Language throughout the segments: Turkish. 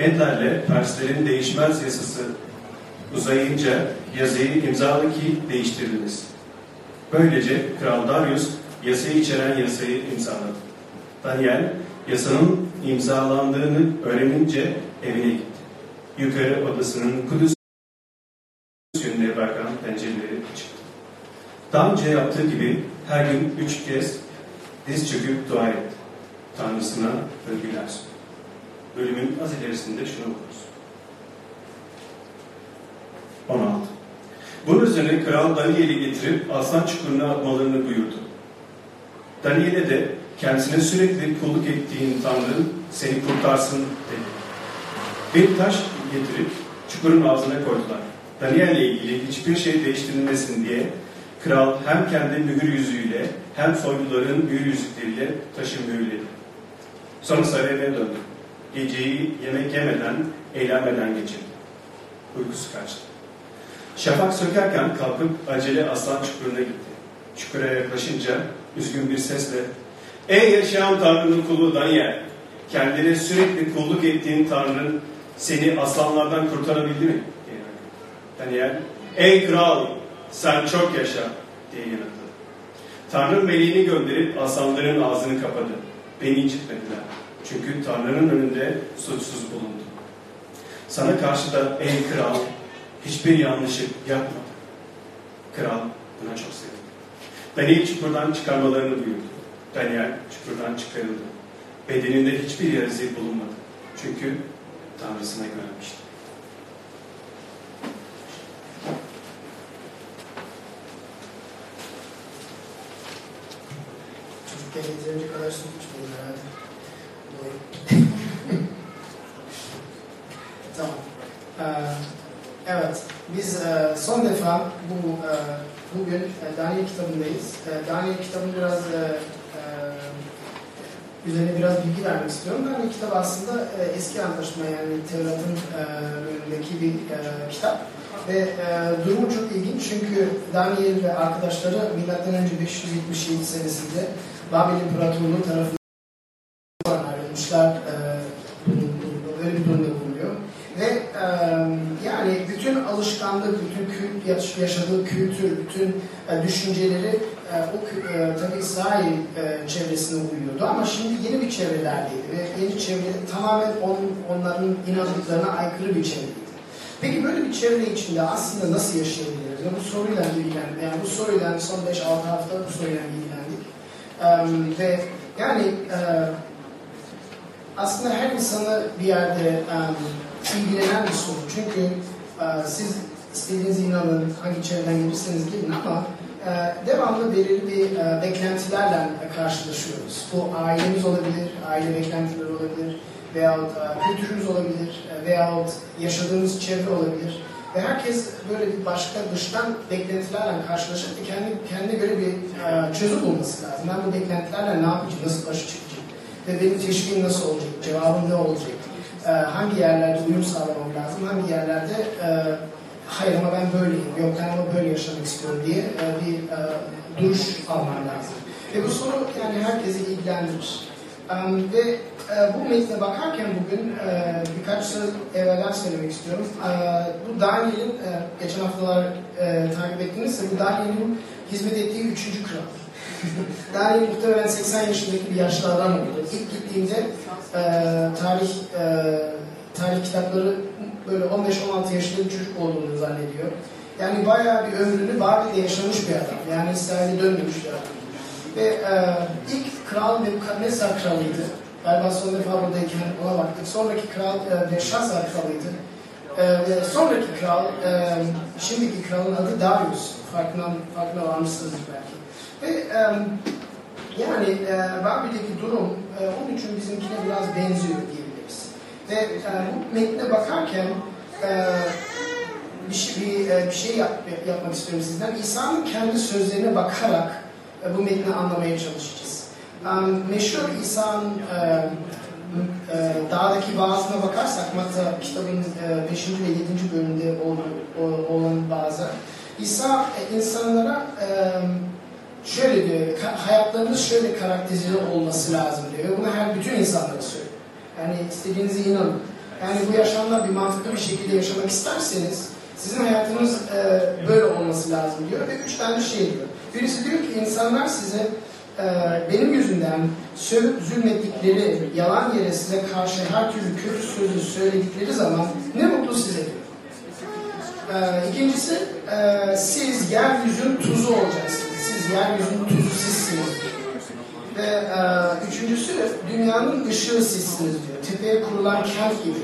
Medlerle Perslerin değişmez yasası uzayınca yazıyı imzalı ki değiştiriliniz. Böylece Kral Darius yasayı içeren yasayı imzaladı. Daniel yasanın imzalandığını öğrenince evine gitti. Yukarı odasının Kudüs yönüne bakan pencereleri çıktı. Daha yaptığı gibi her gün üç kez diz çöküp dua etti. Tanrısına övgüler sundu. Bölümün az ilerisinde şunu okuruz. 16. Bunun üzerine kral Daniel'i getirip aslan çukuruna atmalarını buyurdu. Daniel'e de kendisine sürekli kulluk ettiğin Tanrı seni kurtarsın dedi. Bir taş getirip çukurun ağzına koydular. Daniel ile ilgili hiçbir şey değiştirilmesin diye kral hem kendi mühür yüzüğüyle hem soyluların mühür yüzükleriyle taşı mühürledi. Sonra sarayına döndü. Geceyi yemek yemeden, eğlenmeden geçirdi. Uykusu kaçtı. Şafak sökerken kalkıp acele aslan çukuruna gitti. Çukura yaklaşınca üzgün bir sesle Ey yaşayan Tanrı'nın kulu Daniel! Kendine sürekli kulluk ettiğin Tanrı'nın seni aslanlardan kurtarabildi mi? diye Daniel, ey kral sen çok yaşa diye yanıtladı. Tanrı meleğini gönderip aslanların ağzını kapadı. Beni incitmediler. Çünkü Tanrı'nın önünde suçsuz bulundu. Sana karşı da ey kral hiçbir yanlışlık yapmadı. Kral buna çok sevindi. Daniel çukurdan çıkarmalarını duyurdu. Daniel çukurdan çıkarıldı. Bedeninde hiçbir yarısı bulunmadı. Çünkü Tanrısına güvenmişti. Çocukken yeterince kadar su içmedim herhalde. Doğru. tamam. Ee, evet, biz e, son defa bu e, bugün e, Daniel kitabındayız. E, Daniel kitabını biraz e, e, üzerine biraz bilgi vermek istiyorum. Daniel kitabı aslında e, eski antlaşma yani Tevrat'ın e, önündeki bir e, kitap. Ve e, durumu çok ilginç çünkü Daniel ve arkadaşları M.Ö. 577 senesinde Babil İmparatorluğu tarafından ayrılmışlar. E, böyle bir durumda bulunuyor. Ve e, yani bütün alışkanlık, yaşadığı kültür, bütün e, düşünceleri e, o e, tabi İsrail çevresine uyuyordu ama şimdi yeni bir çevrelerdeydi ve yeni çevre tamamen on, onların inandıklarına aykırı bir çevreydi. Peki böyle bir çevre içinde aslında nasıl yaşayabiliriz? Yani bu soruyla ilgilendik. Yani bu soruyla son 5-6 hafta bu soruyla ilgilendik. Ve yani aslında her insanı bir yerde ilgilenen bir soru. Çünkü siz istediğiniz inanın, hangi çevreden gelirseniz gidin ama uh, devamlı belirli bir uh, beklentilerle karşılaşıyoruz. Bu ailemiz olabilir, aile beklentileri olabilir, veyahut kültürümüz olabilir, veyahut yaşadığımız çevre olabilir. Ve herkes böyle bir başka dıştan beklentilerle karşılaşıp kendi, kendine göre bir çözüm bulması lazım. Ben bu beklentilerle ne yapacağım, nasıl başa çıkacağım? Ve benim teşvikim nasıl olacak, cevabım ne olacak? Hangi yerlerde uyum sağlamam lazım, hangi yerlerde hayır ama ben böyleyim, yok ben ama böyle yaşamak istiyorum diye bir duruş almam lazım. Ve bu soru yani herkesi ilgilendirir. Ve e, bu metne bakarken bugün e, birkaç söz evvelden söylemek istiyorum. E, bu Daniel'in, e, geçen haftalar e, takip ettiğinizse bu Daniel'in hizmet ettiği üçüncü kral. Daniel muhtemelen 80 yaşındaki bir yaşlı adam oldu. İlk gittiğimde e, tarih e, tarih kitapları böyle 15-16 yaşında bir çocuk olduğunu zannediyor. Yani bayağı bir ömrünü Babil'de yaşamış bir adam. Yani İsrail'e dönmemiş bir adam. Ve e, ilk kral Nebukadnezar kralıydı. Galiba son defa buradayken ona baktık. Sonraki kral e, Beşşazar kralıydı. E, sonraki kral, e, şimdiki kralın adı Darius. Farkına, farkına varmışsınızdır belki. Ve e, yani e, Babil'deki durum e, onun için bizimkine biraz benziyor diyebiliriz. Ve e, bu metne bakarken e, bir, şey, bir, e, bir şey yap, yapmak istiyorum sizden. İsa'nın kendi sözlerine bakarak e, bu metni anlamaya çalışacağız. Um, meşhur İsa'nın e, e, dağdaki vaazına bakarsak Matta kitabın 5. E, ve 7. bölümünde olan bazı İsa e, insanlara e, şöyle diyor, hayatlarınız şöyle karakterize olması lazım diyor. Bunu her bütün insanlara söylüyor. Yani istediğinizi inanın. Yani bu yaşamda bir mantıklı bir şekilde yaşamak isterseniz sizin hayatınız e, böyle olması lazım diyor ve üç tane şey diyor. Birisi diyor ki insanlar size e, benim yüzümden sövüp zulmettikleri, yalan yere size karşı her türlü kötü sözü söyledikleri zaman ne mutlu size diyor. E, ikincisi e, siz yeryüzünün tuzu olacaksınız. Siz yeryüzünün tuzu sizsiniz. Ve e, üçüncüsü dünyanın ışığı sizsiniz diyor. Tepeye kurulan kent gibi,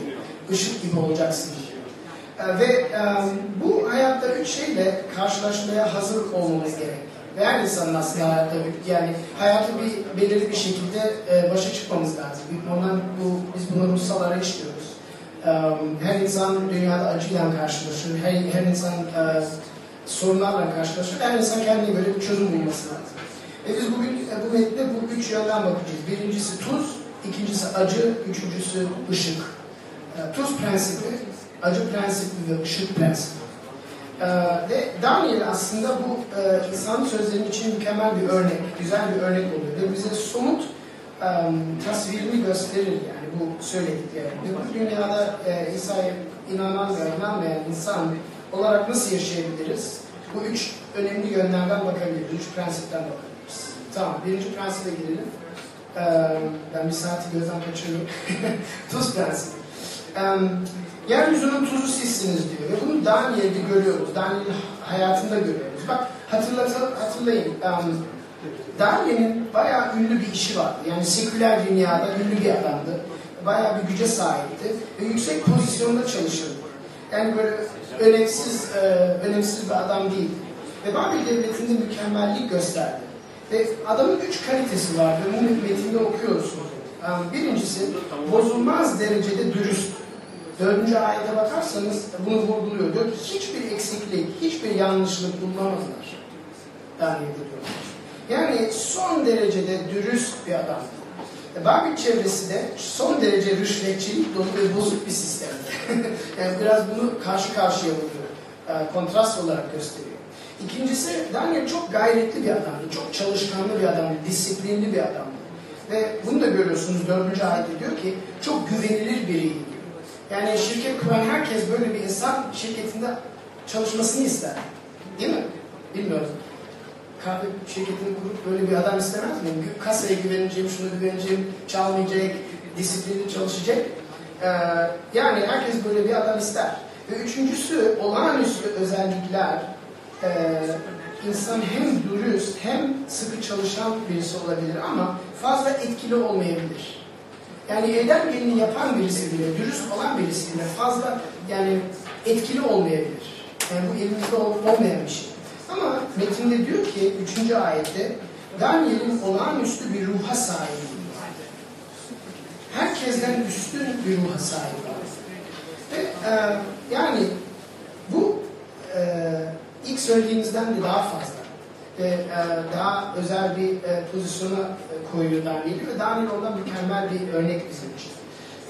ışık gibi olacaksınız diyor. E, ve e, bu hayatta üç şeyle karşılaşmaya hazır olmamız gerek. Ve her insanın aslında hayatta yani hayatı bir belirli bir şekilde e, başa çıkmamız lazım. Ondan bu biz bunu ruhsal arayış diyoruz. E, her insan dünyada acıyla karşılaşır. Her, her insan e, sorunlarla karşılaşır. Her insan kendine böyle bir çözüm bulması lazım. Ve biz bugün e, bu metne bu üç yönden bakacağız. Birincisi tuz, ikincisi acı, üçüncüsü ışık. E, tuz prensibi, acı prensibi ve ışık prensibi. E, ve Daniel aslında bu e, insan sözlerinin için mükemmel bir örnek, güzel bir örnek oluyor. Ve bize somut e, tasvirini gösterir yani bu söyledikleri. Bu dünyada e, İsa'ya inanan ve inanmayan insan olarak nasıl yaşayabiliriz? Bu üç önemli yönlerden bakabiliriz, üç prensipten bakabiliriz. Tamam, birinci prensibe girelim. Ee, ben bir saati gözden kaçırıyorum. Tuz prensibi. Ee, yeryüzünün tuzu sizsiniz diyor. Ve bunu Daniel'de görüyoruz. Daniel'in hayatında görüyoruz. Bak hatırlatın, hatırlayın. Um, Daniel'in bayağı ünlü bir işi vardı. Yani seküler dünyada ünlü bir adamdı. Bayağı bir güce sahipti. Ve yüksek pozisyonda çalışırdı. Yani böyle önemsiz, e, önemsiz bir adam değil. Ve Babil Devleti'nde mükemmellik gösterdi. Ve adamın üç kalitesi var ve bu metinde okuyorsunuz. Birincisi bozulmaz derecede dürüst. Dördüncü ayete bakarsanız bunu vurguluyor. Diyor ki hiçbir eksiklik, hiçbir yanlışlık bulunamazlar. Daniel'de diyor. Yani son derecede dürüst bir adam. E, Babil çevresi de son derece rüşvetçilik dolu ve bozuk bir sistem. yani biraz bunu karşı karşıya vuruyor. E, kontrast olarak gösteriyor. İkincisi Daniel çok gayretli bir adamdı. Çok çalışkanlı bir adamdı. Disiplinli bir adamdı. Ve bunu da görüyorsunuz dördüncü ayette diyor ki çok güvenilir biriydi. Yani şirket kuran herkes böyle bir insan şirketinde çalışmasını ister. Değil mi? Bilmiyorum. Kahve şirketini kurup böyle bir adam istemez mi? Kasaya güveneceğim, şunu güveneceğim, çalmayacak, disiplinli çalışacak. Ee, yani herkes böyle bir adam ister. Ve üçüncüsü olağanüstü özellikler e, insan hem dürüst hem sıkı çalışan birisi olabilir ama fazla etkili olmayabilir. Yani evden gelini yapan birisi bile, dürüst olan birisi bile fazla yani etkili olmayabilir. Yani bu elimizde olmayan bir şey. Ama metinde diyor ki 3. ayette Daniel'in olağanüstü bir ruha sahip Herkesten üstün bir ruha sahip Ve e, yani bu e, ilk söylediğimizden de daha fazla ve e, daha özel bir e, pozisyona e, koyuyor Daniel'i ve Daniel ondan mükemmel bir örnek bizim için.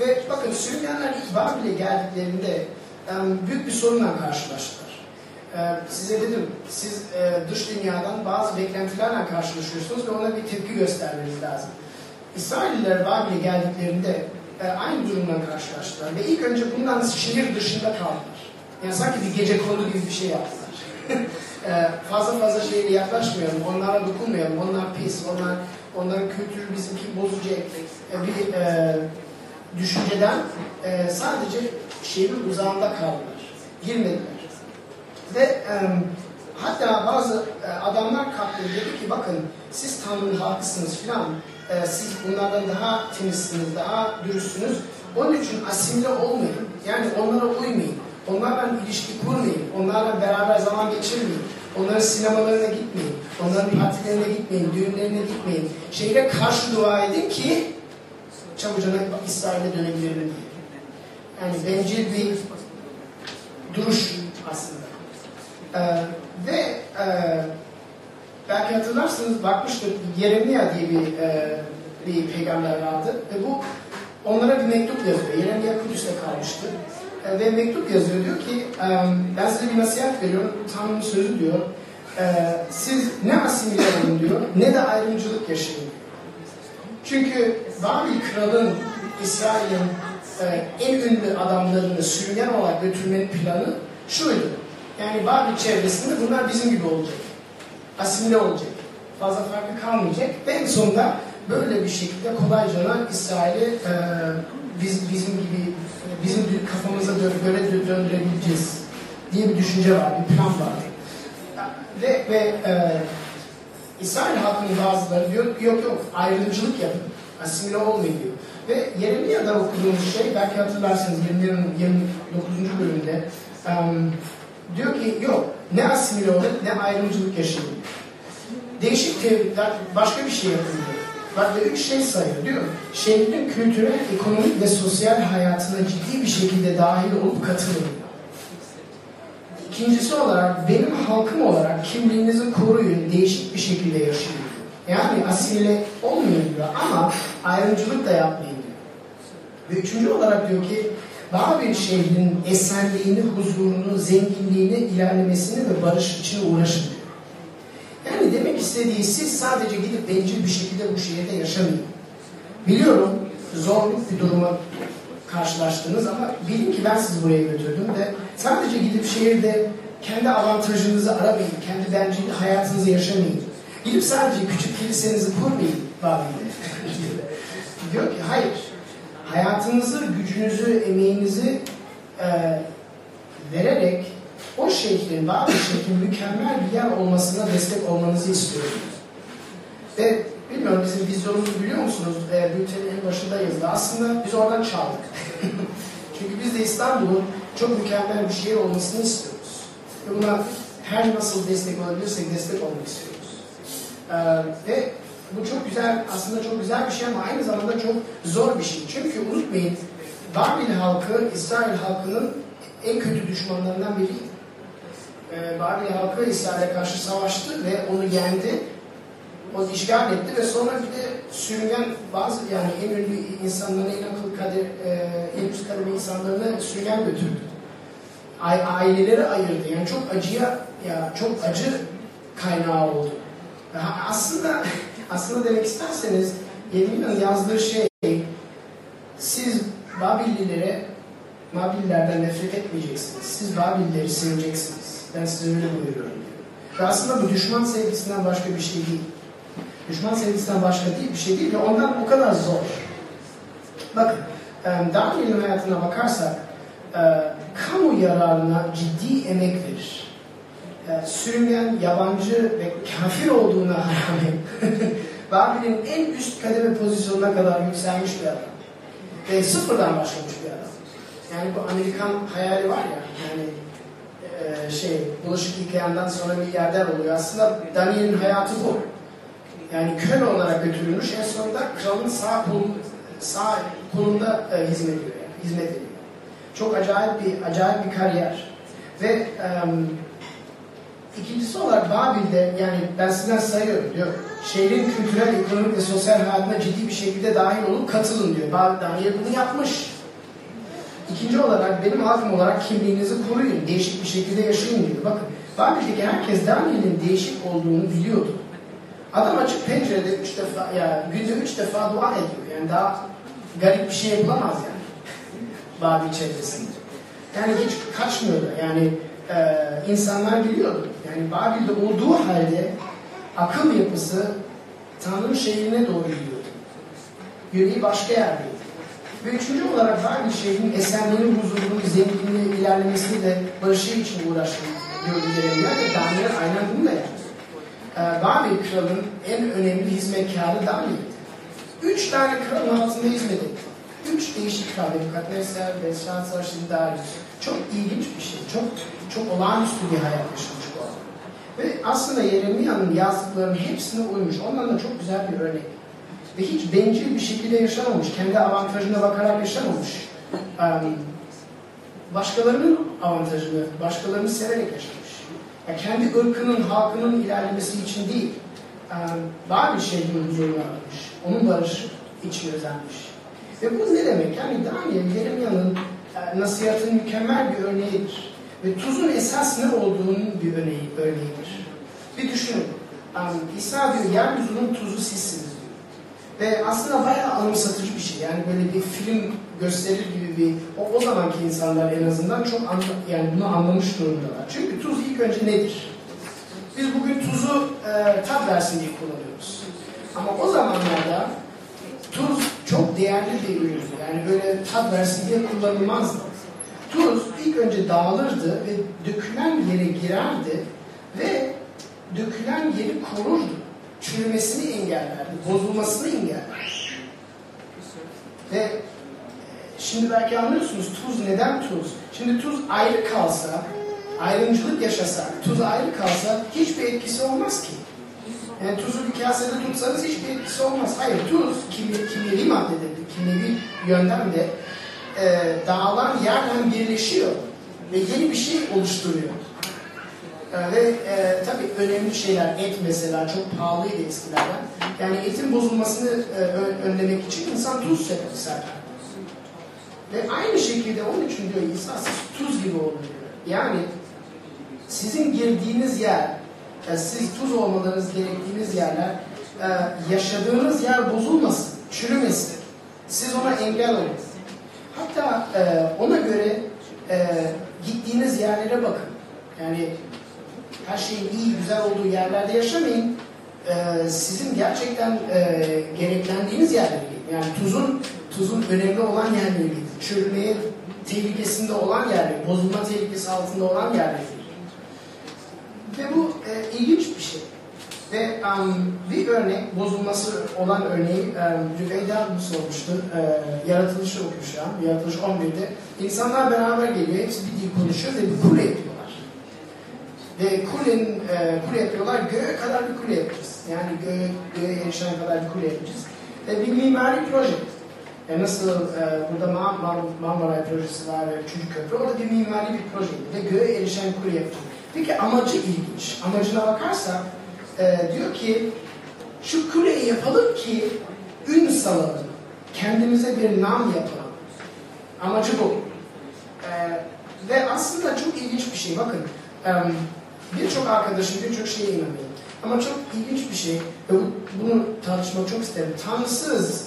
Ve bakın Süryaniler ilk Babil'e geldiklerinde e, büyük bir sorunla karşılaştılar. E, size dedim, siz e, dış dünyadan bazı beklentilerle karşılaşıyorsunuz ve ona bir tepki göstermeniz lazım. İsrailliler Babil'e geldiklerinde e, aynı durumla karşılaştılar ve ilk önce bundan şehir dışında kaldılar. Yani sanki bir gece kondu gibi bir şey yaptılar. E, fazla fazla şeyle yaklaşmayalım, onlara dokunmayalım, onlar pis, onlar onların kültürü bizimki bozucu e, bir e, düşünceden e, sadece şehrin uzağında kaldılar, girmediler. Ve e, hatta bazı e, adamlar kalktı dedi ki bakın siz Tanrı'nın halkısınız filan, e, siz bunlardan daha temizsiniz, daha dürüstsünüz. Onun için asimile olmayın, yani onlara uymayın. Onlarla ilişki kurmayın, onlarla beraber zaman geçirmeyin. Onların sinemalarına gitmeyin, onların partilerine gitmeyin, düğünlerine gitmeyin. Şeyle karşı dua edin ki çabucana İsrail'e dönebilirim diye. Yani bencil bir duruş aslında. Ee, ve e, belki hatırlarsınız bakmıştık Yeremia diye bir e, bir peygamber vardı ve bu onlara bir mektup yazıyor. Yeremia Kudüs'te kalmıştı. E, ve mektup yazıyor. Diyor ki ben size bir nasihat veriyorum. Tanrı'nın sözü diyor. E, siz ne asimile olun diyor ne de ayrımcılık yaşayın. Çünkü Babil kralın İsrail'in e, en ünlü adamlarını sürüngen olarak götürmenin planı şuydu. Yani Babil çevresinde bunlar bizim gibi olacak. Asimile olacak. Fazla farklı kalmayacak. Ve en sonunda böyle bir şekilde kolayca İsrail'i biz, bizim gibi bizim kafamıza göre döndürebileceğiz diye bir düşünce var, bir plan var. Ve, ve e, İsrail halkının bazıları diyor yok yok ayrımcılık yapın, asimile olmayın diyor. Ve Yeremiya'da okuduğumuz şey, belki hatırlarsınız 29. bölümde um, diyor ki yok ne asimile olun ne ayrımcılık yaşayın. Değişik teoriler başka bir şey yapın diyor. Ve üç şey sayıyor diyor. Şehrin kültürel, ekonomik ve sosyal hayatına ciddi bir şekilde dahil olup katılın. İkincisi olarak benim halkım olarak kimliğinizi koruyun, değişik bir şekilde yaşayın. Yani asimile olmayın diyor ama ayrımcılık da yapmayın diyor. Ve üçüncü olarak diyor ki Babil şehrinin esenliğini, huzurunu, zenginliğini, ilerlemesini ve barış için uğraşın diyor. Yani demek istediği siz sadece gidip bencil bir şekilde bu şehirde yaşamayın. Biliyorum zorluk bir duruma karşılaştınız ama bilin ki ben sizi buraya götürdüm ve sadece gidip şehirde kendi avantajınızı aramayın, kendi bencil hayatınızı yaşamayın. Gidip sadece küçük kilisenizi kurmayın Babil'de. Diyor ki hayır, hayatınızı, gücünüzü, emeğinizi e, vererek o şehrin, Babil şehrin mükemmel bir yer olmasına destek olmanızı istiyorum. Ve bilmiyorum bizim vizyonumuzu biliyor musunuz? E, bültenin en başında yazılı. Aslında biz oradan çaldık. Çünkü biz de İstanbul'un çok mükemmel bir şehir olmasını istiyoruz. Ve buna her nasıl destek olabilirsek destek olmak istiyoruz. Ee, ve bu çok güzel, aslında çok güzel bir şey ama aynı zamanda çok zor bir şey. Çünkü unutmayın, Babil halkı, İsrail halkının en kötü düşmanlarından biriydi. Ee, Babil halkı İsrail'e karşı savaştı ve onu yendi. O işgal etti ve sonra bir de sürüngen bazı yani en ünlü insanlarına, en akıl kader, e, en üst kademe insanlarına sürüngen götürdü. Aileleri ayırdı. Yani çok acıya, ya çok acı kaynağı oldu. Aslında aslında demek isterseniz Yermiya'nın yazdığı şey siz Babillilere Babillerden nefret etmeyeceksiniz. Siz Babilleri seveceksiniz. Ben size öyle buyuruyorum diyor. Ve aslında bu düşman sevgisinden başka bir şey değil. Düşman sevgisinden başka değil bir şey değil ve ondan bu kadar zor. Bakın, Daniel'in hayatına bakarsak kamu yararına ciddi emek verir e, sürüngen, yabancı ve kafir olduğuna rağmen Babil'in en üst kademe pozisyonuna kadar yükselmiş bir adam. Ve sıfırdan başlamış bir adam. Yani bu Amerikan hayali var ya, yani e, şey, bulaşık yıkayandan sonra milyarder oluyor. Aslında Daniel'in hayatı bu. Yani köle olarak götürülmüş, en sonunda kralın sağ, kolun, sağ kolunda e, hizmet ediyor. Yani, hizmet ediyor. Çok acayip bir acayip bir kariyer. Ve um, İkincisi olarak Babil'de yani ben sizden sayıyorum diyor. Şehrin kültürel, ekonomik ve sosyal hayatına ciddi bir şekilde dahil olup katılın diyor. Babil Daniel bunu yapmış. İkinci olarak benim halkım olarak kimliğinizi koruyun. Değişik bir şekilde yaşayın diyor. Bakın Babil'deki herkes Daniel'in değişik olduğunu biliyordu. Adam açık pencerede üç defa, ya günde üç defa dua ediyor. Yani daha garip bir şey yapılamaz yani. Babil çevresinde. Yani hiç kaçmıyordu. Yani e, insanlar biliyordu. Yani Babil'de olduğu halde akıl yapısı Tanrı'nın şehrine doğru gidiyordu. Yöneyi başka yerdeydi. Ve üçüncü olarak Babil şehrinin esenliğinin, huzurunun, zenginliği, ilerlemesini de barışı için uğraştığını Yeremler ve Daniel aynen bunu da yaptı. Ee, Babil kralın en önemli hizmetkarı Daniel'di. Üç tane kralın altında hizmet etti. Üç değişik kral, Nebukadnesar, Belshazzar, şimdi Darius. Çok ilginç bir şey, çok çok olağanüstü bir hayat yaşamış bu adam. Ve aslında Yeremiya'nın yazdıklarının hepsine uymuş. Ondan da çok güzel bir örnek. Ve hiç bencil bir şekilde yaşamamış. Kendi avantajına bakarak yaşamamış. başkalarının avantajını, başkalarını severek yaşamış. Yani kendi ırkının, halkının ilerlemesi için değil. Um, bir şehrinin huzurunu aramış. Onun barışı için özenmiş. Ve bu ne demek? Yani Daniel, Yeremiya'nın e, nasihatın mükemmel bir örneğidir. Ve tuzun esas ne olduğunun bir örneği, örneğidir. Bir düşünün. Um, İsa diyor, yeryüzünün tuzu sizsiniz. Ve aslında bayağı anımsatıcı bir şey. Yani böyle bir film gösterir gibi bir o, o zamanki insanlar en azından çok anla, yani bunu anlamış durumdalar. Çünkü tuz ilk önce nedir? Biz bugün tuzu e, tat versin diye kullanıyoruz. Ama o zamanlarda tuz çok değerli bir üründü. Yani böyle tat versin diye kullanılmazdı. Tuz ilk önce dağılırdı ve dökülen yere girerdi ve dökülen yeri korurdu. Çürümesini engellerdi, bozulmasını engellerdi. Ve e, şimdi belki anlıyorsunuz tuz neden tuz? Şimdi tuz ayrı kalsa, ayrımcılık yaşasa, tuz ayrı kalsa hiçbir etkisi olmaz ki. Yani tuzu bir kasede tutsanız hiçbir etkisi olmaz. Hayır, tuz kimya, kimyevi maddedir, kimyevi yönden de e, dağılan yerden birleşiyor ve yeni bir şey oluşturuyor. E, ve e, tabii önemli şeyler, et mesela çok pahalıydı eskilerden. Yani etin bozulmasını e, önlemek için insan tuz seper. Ve aynı şekilde onun için diyor İsa siz tuz gibi olun diyor. Yani sizin girdiğiniz yer, yani siz tuz olmalarınız gerektiğiniz yerler, e, yaşadığınız yer bozulmasın, çürümesin. Siz ona engel olun. Hatta e, ona göre e, gittiğiniz yerlere bakın. Yani her şeyin iyi, güzel olduğu yerlerde yaşamayın. E, sizin gerçekten e, gereklendiğiniz yerlere gidin. Yani tuzun tuzun önemli olan yerlere gidin. Çürümeye tehlikesinde olan yerlere, bozulma tehlikesi altında olan yerlere gidin. Ve bu e, ilginç bir şey. Ve um, bir örnek, bozulması olan örneği um, Rüveyda sormuştu. E, yaratılışı okuyor şu an, Yaratılış 11'de. İnsanlar beraber geliyor, hepsi bir dil konuşuyor ve bir kule yapıyorlar. Ve kulenin, e, kule yapıyorlar, göğe kadar bir kule yapacağız. Yani göğe, göğe erişene kadar bir kule yapacağız. Ve bir mimari proje. Yani nasıl e, burada Mar Mar Marmaray projesi var ve Çocuk Köprü, orada bir mimari bir projeydi. Ve göğe erişen kule yapacağız. Peki amacı ilginç. Amacına bakarsak e, diyor ki şu kuleyi yapalım ki ün salalım. Kendimize bir nam yapalım. Amacı bu. E, ve aslında çok ilginç bir şey. Bakın e, birçok arkadaşım birçok şeye inanıyor. Ama çok ilginç bir şey ve bunu tartışmak çok isterim. Tanrısız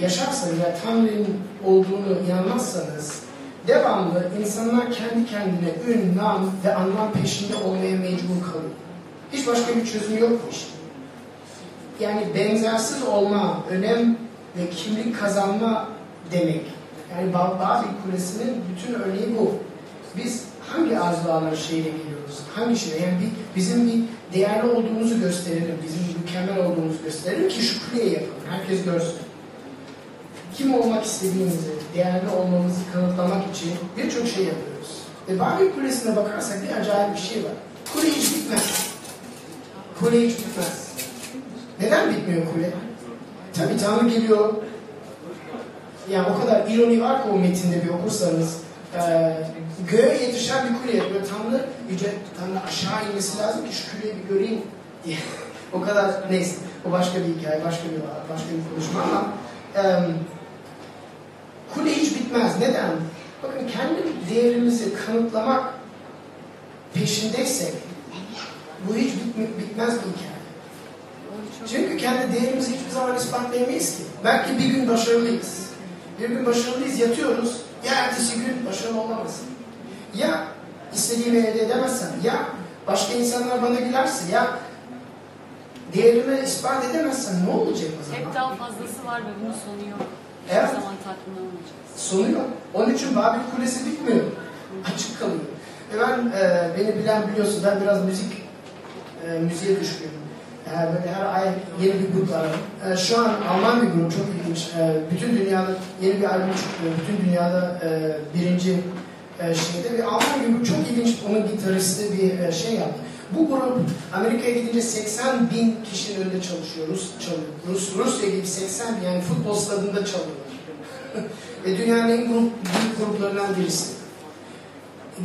yaşarsanız ya Tanrı'nın olduğunu inanmazsanız devamlı insanlar kendi kendine ün, nam ve anlam peşinde olmaya mecbur kalıyor. Hiç başka bir çözüm yok bu işte. Yani benzersiz olma, önem ve kimlik kazanma demek. Yani Babil Kulesi'nin bütün örneği bu. Biz hangi arzularla şeyle geliyoruz? Hangi şeyle? Yani bir, bizim bir değerli olduğumuzu gösterelim, bizim mükemmel olduğumuzu gösterelim ki kuleyi yapalım. Herkes görsün kim olmak istediğimizi, değerli olmamızı kanıtlamak için birçok şey yapıyoruz. Ve Babil Kulesi'ne bakarsak bir acayip bir şey var. Kule hiç bitmez. Kule hiç bitmez. Neden bitmiyor kule? Tabi Tanrı geliyor. Yani o kadar ironi var ki o metinde bir okursanız. E, göğe yetişen bir kule yapıyor. Tanrı, yüce Tanrı aşağı inmesi lazım ki şu kuleyi bir göreyim diye. o kadar neyse. O başka bir hikaye, başka bir başka bir konuşma ama e, Kule hiç bitmez. Neden? Bakın kendi değerimizi kanıtlamak peşindeysek bu hiç bitmez bir hikaye. Çünkü kendi değerimizi hiçbir zaman ispatlayamayız ki. Belki bir gün başarılıyız. Bir gün başarılıyız, yatıyoruz. Ya ertesi gün başarılı olamazsın. Ya istediğimi elde edemezsem, ya başka insanlar bana gülerse, ya değerimi ispat edemezsem ne olacak o zaman? Hep daha fazlası var ve bunun sonu yok. Evet. Zaman tatmin olmayacağız. Sonu yok. Onun için Babil Kulesi bitmiyor. Açık kalıyor. E ben, e, beni bilen biliyorsun ben biraz müzik, e, müziğe düşkünüm. E, böyle her ay yeni bir grup ararım. E, şu an Alman bir grup çok ilginç. E, bütün dünyada yeni bir albüm çıkıyor. Bütün dünyada e, birinci e, şeyde. Ve Alman grup çok ilginç. Onun gitaristi bir e, şey yaptı. Bu grup Amerika'ya gidince 80 bin kişinin önünde çalışıyor. Rus çalıyor. Rus, Rusya gibi 80 bin yani futbol stadında çalıyorlar. Ve dünyanın en grup, büyük gruplarından birisi.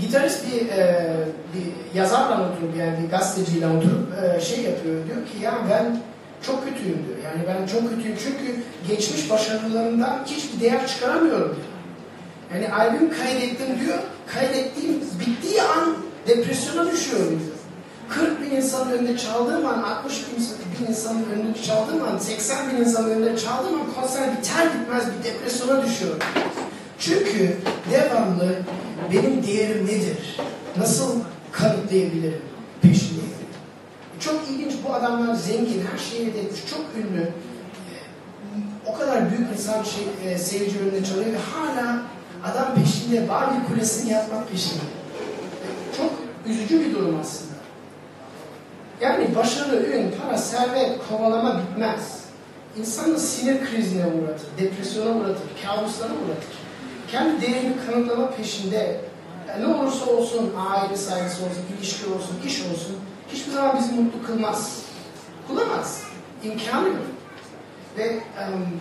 Gitarist bir, e, bir yazarla oturup yani bir gazeteciyle oturup e, şey yapıyor. Diyor ki ya ben çok kötüyüm diyor. Yani ben çok kötüyüm çünkü geçmiş başarılarımdan hiçbir değer çıkaramıyorum diyor. Yani albüm kaydettim diyor. Kaydettiğim bittiği an depresyona düşüyorum diyor. 40 bin insanın önünde çaldığım an, 60 bin, insanın önünde çaldığım an, 80 bin insanın önünde çaldığım an konser biter bitmez bir depresyona düşüyorum. Çünkü devamlı benim değerim nedir? Nasıl kanıtlayabilirim? Peşindeyim. Çok ilginç bu adamlar zengin, her şeye yetmiş, çok ünlü. Ee, O kadar büyük insan şey, e, seyirci önünde çalıyor ve hala adam peşinde, Barbie kulesini yapmak peşinde. Çok üzücü bir durum aslında. Yani başarı, ün, para, servet, kovalama bitmez. İnsanı sinir krizine uğratır, depresyona uğratır, kabuslara uğratır. Kendi değerini kanıtlama peşinde ne olursa olsun, aile saygısı olsun, ilişki olsun, iş olsun, hiçbir zaman bizi mutlu kılmaz. Kılamaz. İmkanı yok. Ve em,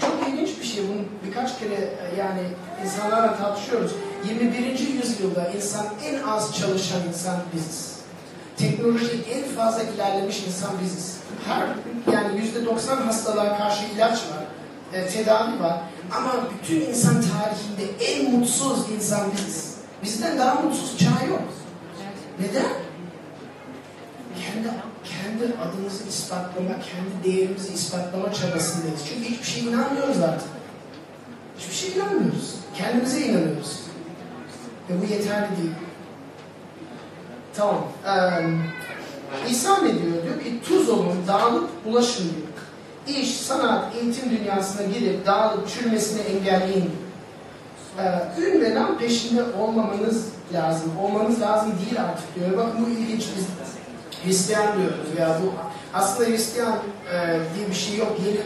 çok ilginç bir şey. Bunu birkaç kere e, yani insanlarla tartışıyoruz. 21. yüzyılda insan en az çalışan insan biziz. Teknoloji en fazla ilerlemiş insan biziz. Her yani yüzde 90 hastalığa karşı ilaç var, e, tedavi var. Ama bütün insan tarihinde en mutsuz insan biziz. Bizden daha mutsuz çağ yok. Neden? Kendi kendi adımızı ispatlama, kendi değerimizi ispatlama çabasındayız. Çünkü hiçbir şeye inanmıyoruz artık. Hiçbir şeye inanmıyoruz. Kendimize inanıyoruz. Ve bu yeterli değil. Tamam. Ee, İsa ne diyor? Diyor ki tuz olun, dağılıp bulaşın diyor. İş, sanat, eğitim dünyasına girip dağılıp çürümesini engelleyin diyor. Ee, ün ve nam peşinde olmamanız lazım. Olmanız lazım değil artık diyor. Bakın bu ilginç biz Hristiyan diyoruz ya bu aslında Hristiyan e, diye bir şey yok. Yeni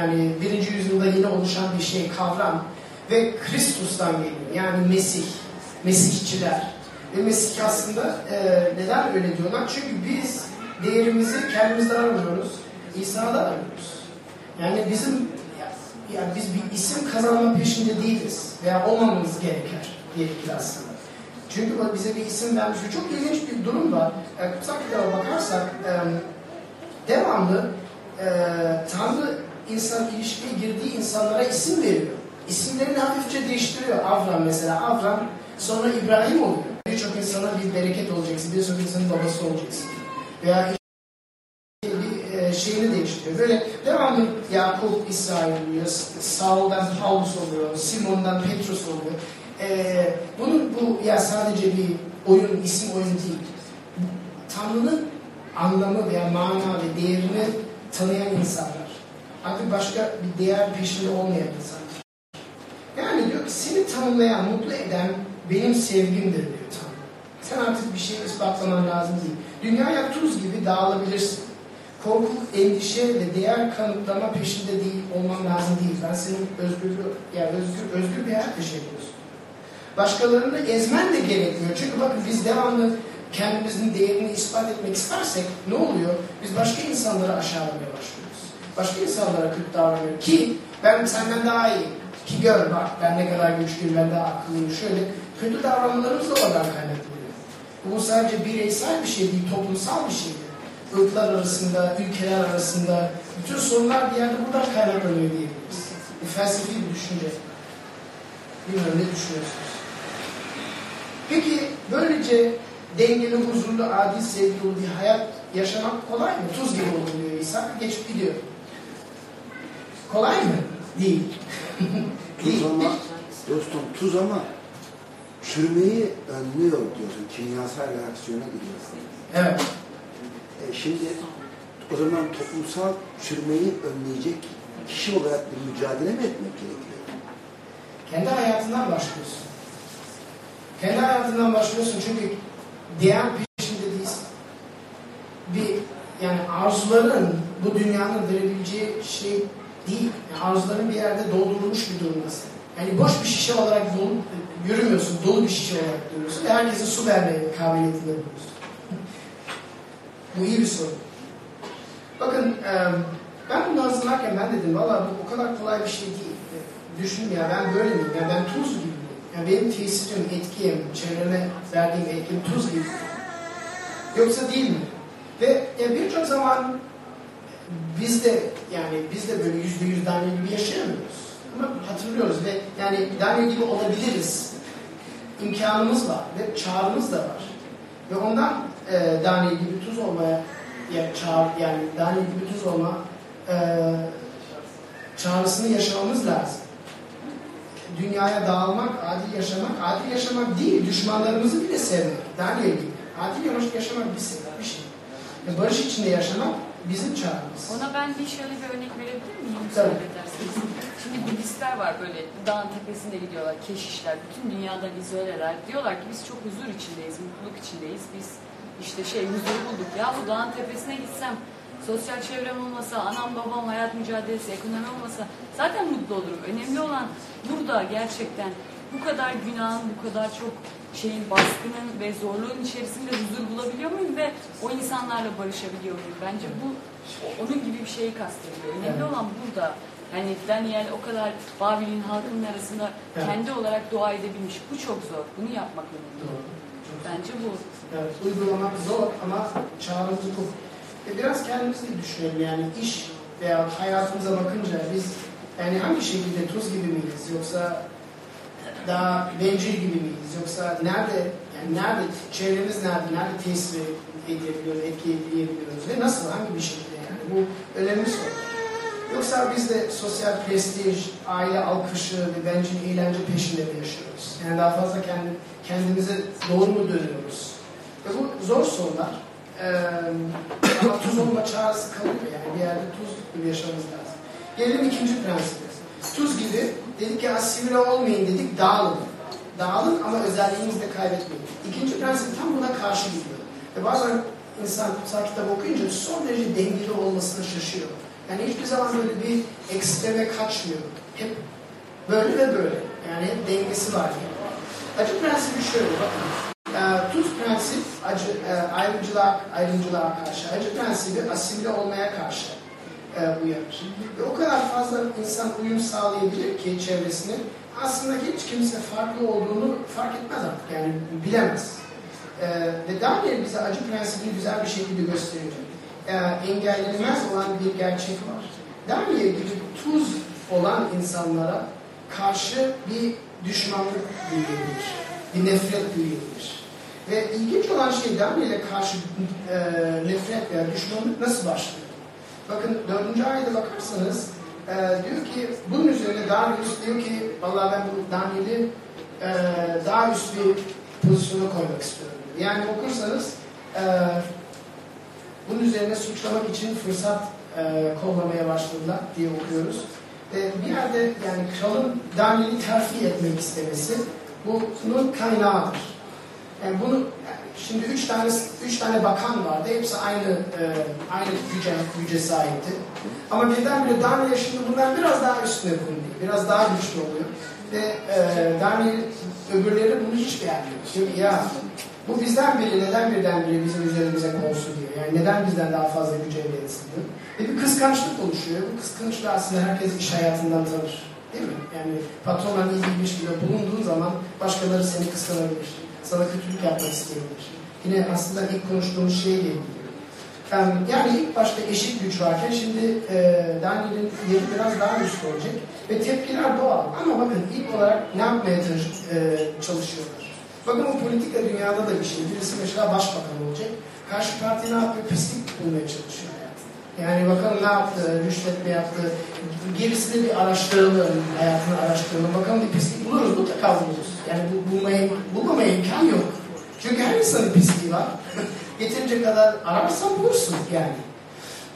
yani birinci yüzyılda yeni oluşan bir şey kavram ve Kristus'tan geliyor. Yani Mesih, Mesihçiler. Ve Mesih aslında e, neden öyle diyorlar? Çünkü biz değerimizi kendimizde aramıyoruz, İsa'da arıyoruz. Yani bizim yani biz bir isim kazanma peşinde değiliz veya olmamamız gerekir, gerekir aslında. Çünkü bak bize bir isim vermiş ve çok ilginç bir durum var. E, kutsal kitaba bakarsak e, devamlı e, Tanrı insan ilişkiye girdiği insanlara isim veriyor. İsimlerini hafifçe değiştiriyor. Avram mesela. Avram sonra İbrahim oluyor. Birçok insana bir bereket olacaksın. Birçok insanın babası olacaksın. Veya bir e, şeyini değiştiriyor. Böyle devamlı Yakup İsrail oluyor. Saul'dan Paulus oluyor. Simon'dan Petrus oluyor. Ee, bunun bu ya sadece bir oyun, isim oyunu değil. Tanrı'nın anlamı veya mana ve değerini tanıyan insanlar. Artık başka bir değer peşinde olmayan insanlar. Yani diyor ki seni tanımlayan, mutlu eden benim sevgimdir diyor Tanrı. Sen artık bir şey ispatlaman lazım değil. Dünyaya tuz gibi dağılabilirsin. Korku, endişe ve değer kanıtlama peşinde değil olman lazım değil. Ben senin özgür, yani özgür, özgür bir hayat yaşayabiliyorsun. Başkalarını ezmen de gerekmiyor. Çünkü bakın biz devamlı kendimizin değerini ispat etmek istersek ne oluyor? Biz başka insanları aşağılamaya başlıyoruz. Başka insanlara kötü davranıyoruz. Ki ben senden daha iyi. Ki gör bak ben ne kadar güçlüyüm, ben daha akıllıyım. Şöyle kötü davranmalarımız da oradan kaynaklanıyor. Bu sadece bireysel bir şey değil, toplumsal bir şey. Irklar arasında, ülkeler arasında bütün sorunlar bir yerde buradan kaynaklanıyor diyebiliriz. Bir felsefi bir düşünce. Bilmiyorum ne düşünüyorsunuz? Peki böylece dengeli, huzurlu, adil, sevgi dolu bir hayat yaşamak kolay mı? Tuz gibi olur diyor İsa. Geçip gidiyor. Kolay mı? Değil. Tuz ama, dostum tuz ama çürümeyi önlüyor diyorsun. Kimyasal reaksiyona giriyorsun. Evet. E şimdi o zaman toplumsal çürümeyi önleyecek kişi olarak bir mücadele mi etmek gerekiyor? Kendi hayatından başlıyorsun. Kendi hayatından başlıyorsun çünkü değer peşinde değilsin. Bir yani arzuların bu dünyanın verebileceği şey değil. Yani arzuların bir yerde doldurulmuş bir durumdasın. Yani boş bir şişe olarak dolu, yürümüyorsun, dolu bir şişe olarak yürüyorsun ve herkese su vermeye kabiliyetinde bulunuyorsun. bu iyi bir sorun. Bakın ben bunu hazırlarken ben dedim valla bu o kadar kolay bir şey değil. Düşündüm ya ben böyle miyim? Ya ben tuz gibi miyim? Ya benim tesirim, etkim, çevreme verdiğim etkim tuz gibi. Yoksa değil mi? Ve ya birçok zaman biz de yani biz de böyle yüzde yüz Daniel gibi yaşayamıyoruz. Ama hatırlıyoruz ve yani Daniel gibi olabiliriz. İmkanımız var ve çağrımız da var. Ve ondan e, Daniel gibi tuz olmaya ya, çağır, yani Daniel gibi tuz olma e, çağrısını yaşamamız lazım. Dünyaya dağılmak, adil yaşamak, adil yaşamak değil, düşmanlarımızı bile sevmek. Daniel gibi. Adil yaşamak bir, bir şey. Ve barış içinde yaşamak bizim çağrımız. Ona ben bir şöyle bir örnek verebilir miyim? Tabii. Şimdi Budistler var böyle dağın tepesinde gidiyorlar, keşişler, bütün dünyadan izole Diyorlar ki biz çok huzur içindeyiz, mutluluk içindeyiz. Biz işte şey huzuru bulduk. Ya bu dağın tepesine gitsem, sosyal çevrem olmasa, anam babam hayat mücadelesi, ekonomi olmasa zaten mutlu olurum. Önemli olan burada gerçekten bu kadar günahın, bu kadar çok şeyin baskının ve zorluğun içerisinde huzur bulabiliyor muyum ve o insanlarla barışabiliyor muyum? Bence bu onun gibi bir şeyi kastediyor. Önemli olan burada. Yani Daniel o kadar Babil'in halkının arasında kendi olarak dua edebilmiş. Bu çok zor. Bunu yapmak önemli. Bence bu. Evet, uygulamak zor ama çağrımız bu. E biraz kendimizi de düşünelim yani iş veya hayatımıza bakınca biz yani hangi şekilde tuz gibi miyiz yoksa daha bencil gibi miyiz yoksa nerede yani nerede çevremiz nerede nerede tesir edebiliyoruz, etkileyebiliyoruz ve nasıl hangi bir şekilde yani bu önemli soru. Yoksa biz de sosyal prestij, aile alkışı ve bencil eğlence peşinde mi yaşıyoruz? Yani daha fazla kendi, kendimize doğru mu dönüyoruz? Ve bu zor sorular. Ee, tuz olma çağrısı kalıyor yani bir yerde tuz gibi yaşamamız lazım. Gelelim ikinci prensibe. Tuz gibi dedik ki asimile olmayın dedik dağılın. Dağılın ama özelliğinizi de kaybetmeyin. İkinci prensip tam buna karşı gidiyor. Ve bazen insan kutsal kitap okuyunca son derece dengeli olmasına şaşıyor. Yani hiçbir zaman böyle bir ekstreme kaçmıyor. Hep böyle ve böyle. Yani hep dengesi var yani. Acı prensibi şöyle bakın. Ee, tuz prensip acı, e, ayrımcılığa, ayrımcılığa karşı. Acı prensibi asimile olmaya karşı e, uyarır. Ve o kadar fazla insan uyum sağlayabilir ki çevresine aslında hiç kimse farklı olduğunu fark etmez artık. Yani bilemez. Ee, ve Daniel bize acı prensibini güzel bir şekilde gösteriyor. Ee, engellenemez olan bir gerçek var. Daniel gibi tuz olan insanlara karşı bir düşmanlık duyulur. Bir nefret duyulur. Ve ilginç olan şey Daniel'e karşı e, nefret veya düşmanlık nasıl başlıyor? Bakın dördüncü ayda bakarsanız e, diyor ki bunun üzerine Darius diyor ki vallahi ben bu Daniel'i e, daha üst bir pozisyona koymak istiyorum. Yani okursanız e, bunun üzerine suçlamak için fırsat e, kollamaya başladılar diye okuyoruz. Ve bir yerde yani kralın Daniel'i terfi etmek istemesi bunun kaynağıdır. Yani bunu şimdi üç tane üç tane bakan vardı. Hepsi aynı e, aynı güce, güce sahipti. Ama birdenbire Daniel şimdi bundan biraz daha üstüne konuluyor. Biraz daha güçlü oluyor. Ve e, Daniel öbürleri bunu hiç beğenmiyor. Şimdi ya bu bizden biri neden birdenbire bizim üzerimize konsun diyor. Yani neden bizden daha fazla güç elde etsin diyor. Ve bir kıskançlık oluşuyor. Bu kıskançlık aslında herkes iş hayatından tanır. Değil mi? Yani patronla iyi bir ilişkide bulunduğun zaman başkaları seni kıskanabilir. Sana kötülük yapmak isteyebilir. Yine aslında ilk konuştuğumuz şeye geliyor. Yani ilk başta eşit güç varken şimdi e, Daniel'in yeri biraz daha üst olacak. Ve tepkiler doğal. Ama bakın ilk olarak ne yapmaya çalışıyorlar? Bakın o politika dünyada da bir şey. Birisi mesela başbakan olacak. Karşı parti ne yapıyor? Pislik bulmaya çalışıyor. Yani bakalım ne yaptı, rüşvet mi yaptı, gerisini bir araştıralım, hayatını araştıralım, bakalım bir pislik buluruz, mutlaka buluruz. Yani bu, bulmaya, bulmamaya imkan yok. Çünkü her insanın pisliği var. Yeterince kadar ararsan bulursun yani.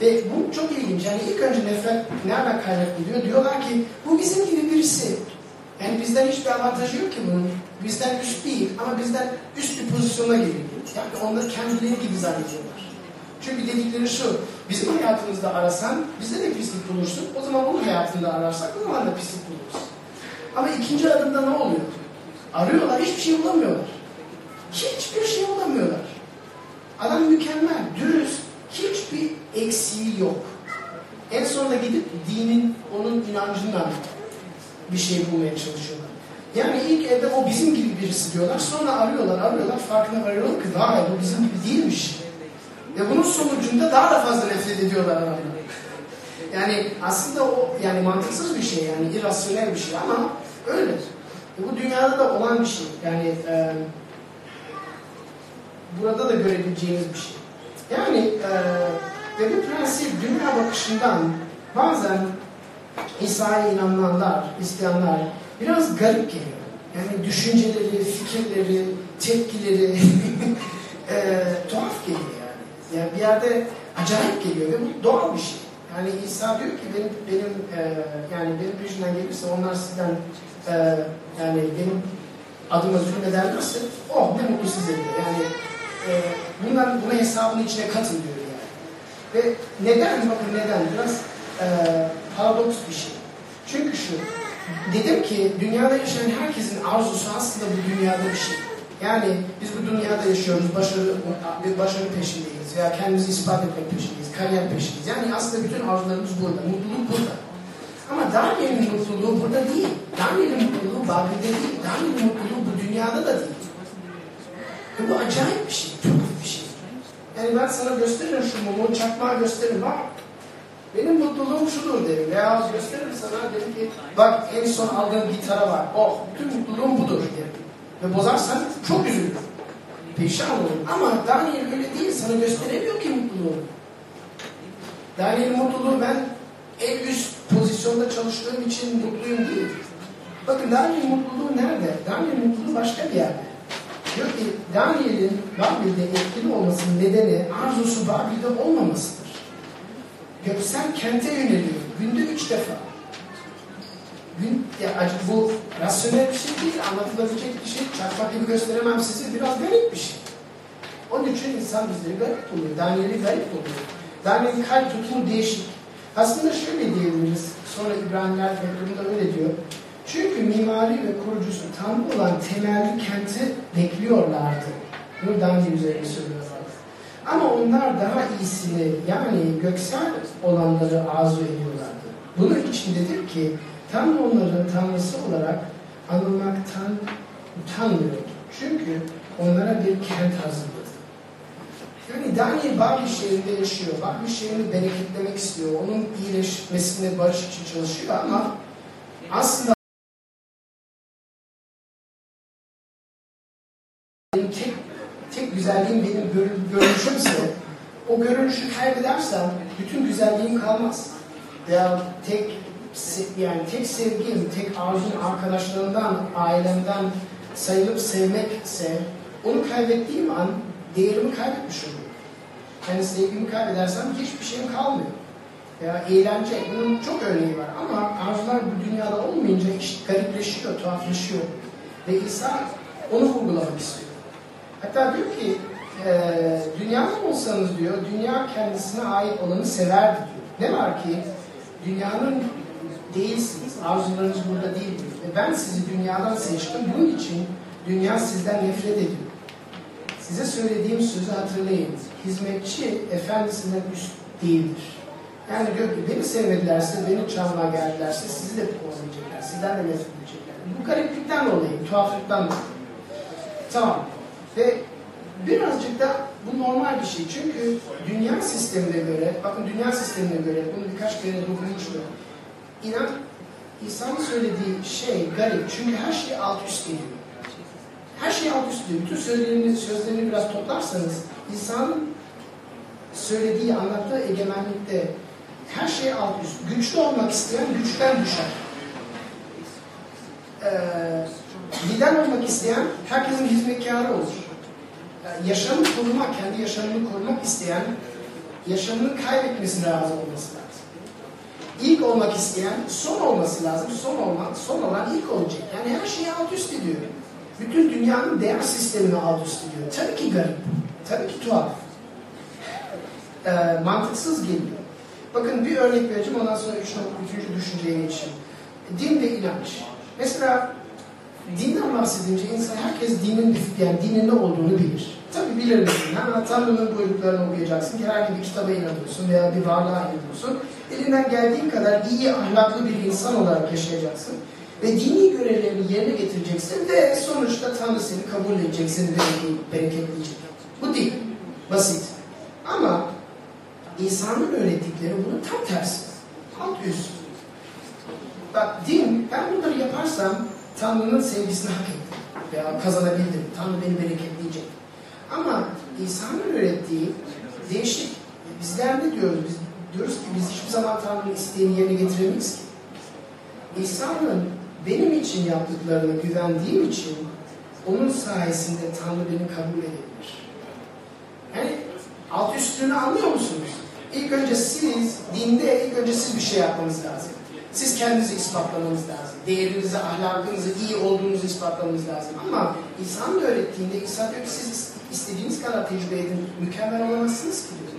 Ve bu çok ilginç. Yani ilk önce nefret nereden kaynaklı diyor? Diyorlar ki bu bizim gibi birisi. Yani bizden hiçbir avantajı yok ki bunun. Bizden üst değil ama bizden üst bir pozisyona geliyor. Yani onları kendileri gibi zannediyorlar. Çünkü dedikleri şu, bizim hayatımızda arasan bizde de pislik bulursun. O zaman onun hayatında ararsak o zaman da pislik buluruz. Ama ikinci adımda ne oluyor? Arıyorlar, hiçbir şey bulamıyorlar. Hiçbir şey bulamıyorlar. Adam mükemmel, dürüst, hiçbir eksiği yok. En sonunda gidip dinin, onun inancından bir şey bulmaya çalışıyorlar. Yani ilk evde o bizim gibi birisi diyorlar. Sonra arıyorlar, arıyorlar. Farkına varıyorlar ki daha bu bizim gibi değilmiş. Ve bunun sonucunda daha da fazla nefret ediyorlar adamlar. Yani aslında o yani mantıksız bir şey yani irrasyonel bir şey ama öyle. E bu dünyada da olan bir şey. Yani e, burada da görebileceğiniz bir şey. Yani e, ve bu prensip dünya bakışından bazen İsa'ya inananlar, Hristiyanlar biraz garip geliyor. Yani düşünceleri, fikirleri, tepkileri e, tuhaf yani. Bir yerde acayip geliyor ve bu doğal bir şey. Yani İsa diyor ki benim benim e, yani benim peşinden gelirse onlar sizden e, yani benim adıma zulmederlerse oh ne mutlu size diyor. Yani e, bundan buna hesabın içine katın diyor yani. Ve neden bakın neden biraz e, paradoks bir şey. Çünkü şu dedim ki dünyada yaşayan herkesin arzusu aslında bu dünyada bir şey. Yani biz bu dünyada yaşıyoruz, başarı, bir başarı peşindeyiz veya kendimizi ispat etmek peşindeyiz, kariyer peşindeyiz. Yani aslında bütün arzularımız burada, mutluluk burada. Ama Daniel'in mutluluğu burada değil. Daniel'in mutluluğu Babil'de değil. Daniel'in mutluluğu bu dünyada da değil. Ve bu acayip bir şey, çok bir şey. Yani ben sana gösteririm şu mumu, çakmağı gösteririm bak. Benim mutluluğum şudur derim. Veya gösteririm sana derim ki bak en son aldığım gitara var. Oh bütün mutluluğum budur derim. Ve bozarsan çok üzülürüm. Perişan olurum. Ama Daniel öyle değil. Sana gösteremiyor ki mutluluğunu. Daniel'in mutluluğu ben en üst pozisyonda çalıştığım için mutluyum değil. Bakın Daniel'in mutluluğu nerede? Daniel'in mutluluğu başka bir yerde. Diyor ki Daniel'in Babil'de etkili olmasının nedeni arzusu Babil'de olmamasıdır. Göksel kente yöneliyor. Günde üç defa. Gün, ya, bu rasyonel bir şey değil, anlatılabilecek bir şey. Çarpmak gibi gösteremem size biraz garip bir şey. Onun için insan bizleri garip buluyor. Daniel'i garip buluyor. Daniel'in kalp tutumu değişik. Aslında şöyle diyebiliriz. Sonra İbrahimler mektubunda öyle diyor. Çünkü mimari ve kurucusu Tanrı olan temelli kenti bekliyorlardı. Bunu Daniel üzerine söylüyorlar. Ama onlar daha iyisini yani göksel olanları arzu ediyorlardı. Bunun içindedir ki Tanrı onların Tanrısı olarak anılmaktan utanmıyordu. Çünkü onlara bir kent hazırladı. Yani Daniel Babil şehrinde yaşıyor. Babil şehrini bereketlemek istiyor. Onun iyileşmesine barış için çalışıyor ama aslında benim tek, tek güzelliğim benim gör, görünüşümse o görünüşü kaybedersem bütün güzelliğim kalmaz. Veya tek yani tek sevgim, tek arzum arkadaşlarımdan, ailemden sayılıp sevmekse onu kaybettiğim an değerimi kaybetmiş oluyorum. Yani sevgimi kaybedersem hiçbir şeyim kalmıyor. Veya eğlence, bunun çok örneği var ama arzular bu dünyada olmayınca iş garipleşiyor, tuhaflaşıyor. Ve İsa onu vurgulamak istiyor. Hatta diyor ki, e, dünyadan olsanız diyor, dünya kendisine ait olanı severdi diyor. Ne var ki, dünyanın değilsiniz, arzularınız burada değil. Ve ben sizi dünyadan seçtim, bunun için dünya sizden nefret ediyor. Size söylediğim sözü hatırlayın. Hizmetçi efendisinden üst değildir. Yani ki beni sevmedilerse, beni çalmaya geldilerse sizi de kovalayacaklar. Sizden de nefret edecekler. Bu gariplikten dolayı, tuhaflıktan dolayı. Tamam. Ve birazcık da bu normal bir şey. Çünkü dünya sistemine göre, bakın dünya sistemine göre, bunu birkaç kere dokunmuştum. İnan, İsa'nın söylediği şey garip. Çünkü her şey alt üst geliyor. Her şey alt üst geliyor. Bütün sözlerini, sözlerini biraz toplarsanız, İsa'nın söylediği, anlattığı egemenlikte her şey alt üst. Güçlü olmak isteyen güçten düşer. Ee, lider olmak isteyen herkesin hizmetkarı olur. Ee, yaşamını korumak, kendi yaşamını korumak isteyen yaşamını kaybetmesine razı olması lazım. İlk olmak isteyen son olması lazım. Son olmak, son olan ilk olacak. Yani her şeyi alt üst ediyor. Bütün dünyanın değer sistemini alt üst ediyor. Tabii ki garip. Tabii ki tuhaf. Ee, mantıksız geliyor. Bakın bir örnek vereceğim ondan sonra üç, üçüncü düşünceye geçeyim. Din ve inanç. Mesela dinden bahsedince insan herkes dinin yani dinin ne olduğunu bilir. Tabi bilir misin? Tanrı'nın buyruklarını okuyacaksın. Herhangi bir kitaba inanıyorsun veya bir varlığa inanıyorsun. Elinden geldiğin kadar iyi ahlaklı bir insan olarak yaşayacaksın. Ve dini görevlerini yerine getireceksin ve sonuçta Tanrı seni kabul edecek, seni bereketleyecek. Bu değil. Basit. Ama insanın öğrettikleri bunun tam tersi. Alt üst. Bak din, ben bunları yaparsam Tanrı'nın sevgisini hak ettim. Veya kazanabildim. Tanrı beni bereketleyecek. Ama İsa'nın öğrettiği değişik. Bizler ne diyoruz? Biz diyoruz ki biz hiçbir zaman Tanrı'nın isteğini yerine getiremeyiz ki. İsa'nın benim için yaptıklarına güvendiğim için onun sayesinde Tanrı beni kabul edebilir. Yani alt üstünü anlıyor musunuz? İlk önce siz, dinde ilk önce siz bir şey yapmanız lazım. Siz kendinizi ispatlamanız lazım. Değerinizi, ahlakınızı, iyi olduğunuzu ispatlamanız lazım. Ama İsa'nın öğrettiğinde İsa diyor ki siz istediğiniz kadar tecrübe edin, mükemmel olamazsınız ki diyor.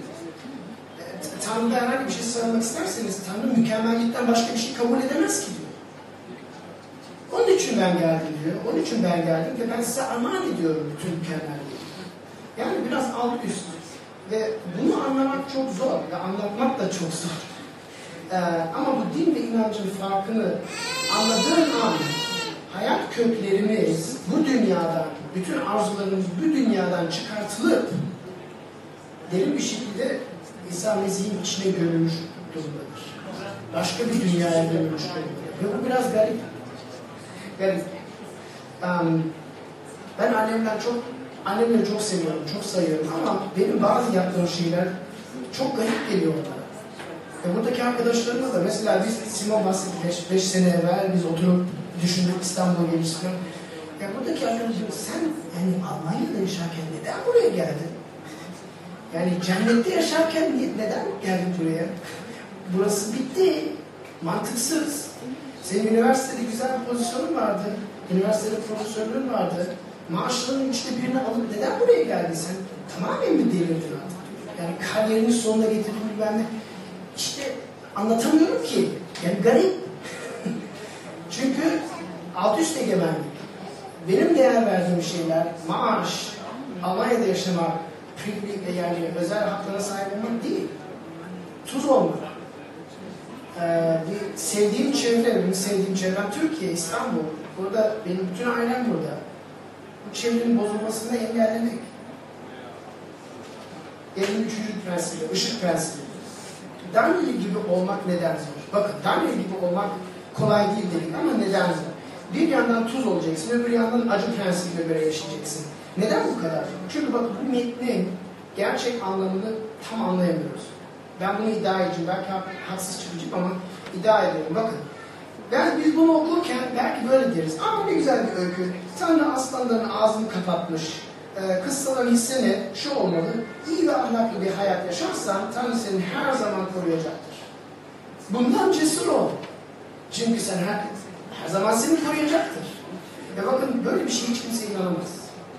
E, Tanrı'da herhangi bir şey sığınmak isterseniz Tanrı mükemmellikten başka bir şey kabul edemez ki diyor. Onun için ben geldim diyor. Onun için ben geldim ve ben size armağan ediyorum bütün mükemmelliği. Yani biraz alt üst. Ve bunu anlamak çok zor ve anlatmak da çok zor. Ee, ama bu din ve inancın farkını anladığın an hayat köklerimiz bu dünyadan, bütün arzularımız bu dünyadan çıkartılıp derin bir şekilde İsa Mesih'in içine gömülmüş durumdadır. Başka bir dünyaya gömülmüş durumdadır. Ve bu biraz garip. Garip. Um, ben annemden çok annemleri çok seviyorum, çok sayıyorum ama benim bazı yaptığım şeyler çok garip geliyor bana. E buradaki arkadaşlarıma da mesela biz Simon bahsetti 5 sene evvel biz oturup düşündük İstanbul'a geliştik. Ya buradaki arkadaşlarım sen yani Almanya'da yaşarken neden buraya geldin? Yani cennette yaşarken neden geldin buraya? Burası bitti. Mantıksız. Senin üniversitede güzel bir pozisyonun vardı. Üniversitede profesörlüğün vardı. Maaşlarının üçte birini alıp neden buraya geldin sen? Tamamen mi delirdin artık? Yani kariyerinin sonuna getirdiğin ben de işte anlatamıyorum ki. Yani garip. Çünkü alt üst egemenlik. Benim değer verdiğim şeyler maaş, Almanya'da yaşamak, privileg yani özel haklara sahip olmak değil. Tuz olmak. Ee, bir sevdiğim çevre, benim sevdiğim çevrem Türkiye, İstanbul. Burada benim bütün ailem burada. Bu çevrenin bozulmasını engellemek. Evin üçüncü prensibi, ışık prensibi. Daniel gibi olmak neden zor? Bakın Daniel gibi olmak kolay değil dedik ama neden zor? Bir yandan tuz olacaksın, öbür yandan acı prensibiyle göre yaşayacaksın. Neden bu kadar? Çünkü bakın bu metnin gerçek anlamını tam anlayamıyoruz. Ben bunu iddia edeceğim, belki hak- haksız çıkacağım ama iddia ediyorum. Bakın, ben biz bunu okurken belki böyle deriz. Ama ne güzel bir öykü. Tanrı aslanların ağzını kapatmış. Ee, kıssaların hisse ne? Şu olmalı. İyi ve ahlaklı bir hayat yaşarsan Tanrı seni her zaman koruyacaktır. Bundan cesur ol. Çünkü sen her, her zaman seni koruyacaktır. Ya bakın böyle bir şeye hiç kimse inanamaz.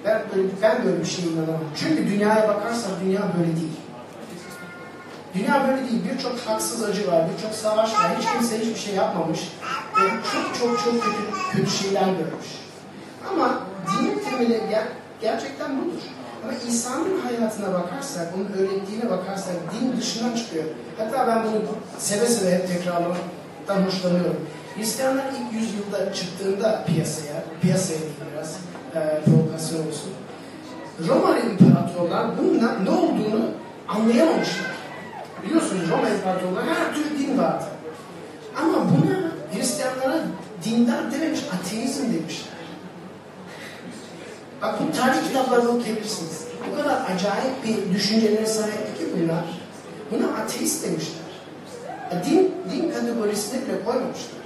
Ben böyle, ben böyle bir şeye inanamam. Çünkü dünyaya bakarsan dünya böyle değil. Dünya böyle değil. Birçok haksız acı var, birçok savaş var. Hiç kimse hiçbir şey yapmamış. Ve çok çok çok kötü, kötü şeyler görmüş. Ama dinin temeli ger- gerçekten budur. Ama İsa'nın hayatına bakarsak, onun öğrettiğine bakarsak din dışına çıkıyor. Hatta ben bunu seve seve hep tekrarlamaktan hoşlanıyorum. Hristiyanlar ilk yüzyılda çıktığında piyasaya, piyasaya değil biraz e, provokasyon olsun. Roma imparatorlar bunun ne olduğunu anlayamamışlar. Biliyorsunuz Roma imparatorluğunda her tür din vardı. Ama buna Hristiyanlara dindar dememiş, ateizm demişler. Bak bu tarih kitaplarını okuyabilirsiniz. O kadar acayip bir düşüncelere sahip ki bunlar. Buna ateist demişler. Din, din kategorisine bile koymamışlar.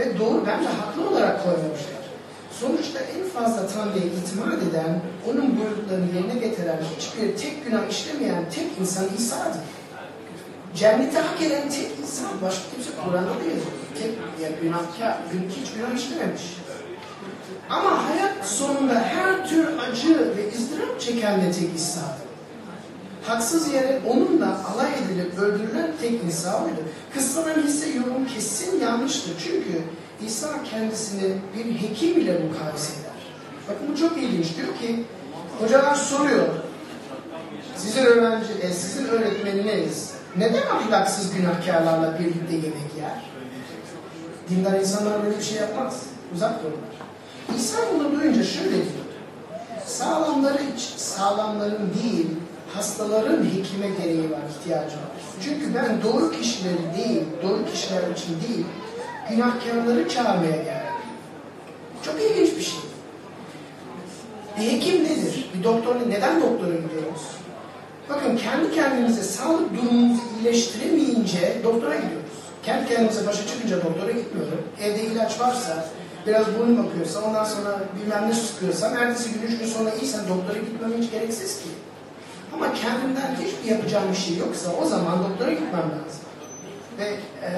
Ve doğru, bence haklı olarak koymamışlar. Sonuçta en fazla Tanrı'ya itimat eden, onun buyruklarını yerine getiren, hiçbir tek günah işlemeyen tek insan İsa'dır. Cenneti hak eden tek insan, başka kimse Kur'an'da da yazıyor. Tek, yani günahkar, gün hiç günah işlememiş. Ama hayat sonunda her tür acı ve ızdırap çeken de tek İsa'dır. Haksız yere onunla alay edilip öldürülen tek İsa oydu. Kıssadan ise yorum kesin yanlıştır. Çünkü İsa kendisini bir hekim ile mukayese eder. Bakın bu çok ilginç. Diyor ki, hocalar soruyor. Sizin öğrenci, e, sizin öğretmeniniz neden ahlaksız günahkarlarla birlikte yemek yer? Dindar insanlar böyle bir şey yapmaz. Uzak dururlar. İsa bunu duyunca şöyle diyor. Sağlamları iç, sağlamların değil, hastaların hekime gereği var, ihtiyacı var. Çünkü ben doğru kişileri değil, doğru kişiler için değil, günahkarları çağırmaya geldim. Çok ilginç bir şey. Bir hekim nedir? Bir doktor ne- neden doktora gidiyoruz? Bakın kendi kendimize sağlık durumumuzu iyileştiremeyince doktora gidiyoruz. Kendi kendimize başa çıkınca doktora gitmiyorum. Evde ilaç varsa, biraz burnum akıyorsa, ondan sonra bilmem ne sıkıyorsam, ertesi gün, üç gün sonra iyisen doktora gitmem hiç gereksiz ki. Ama kendimden hiçbir yapacağım bir şey yoksa o zaman doktora gitmem lazım. Ve e,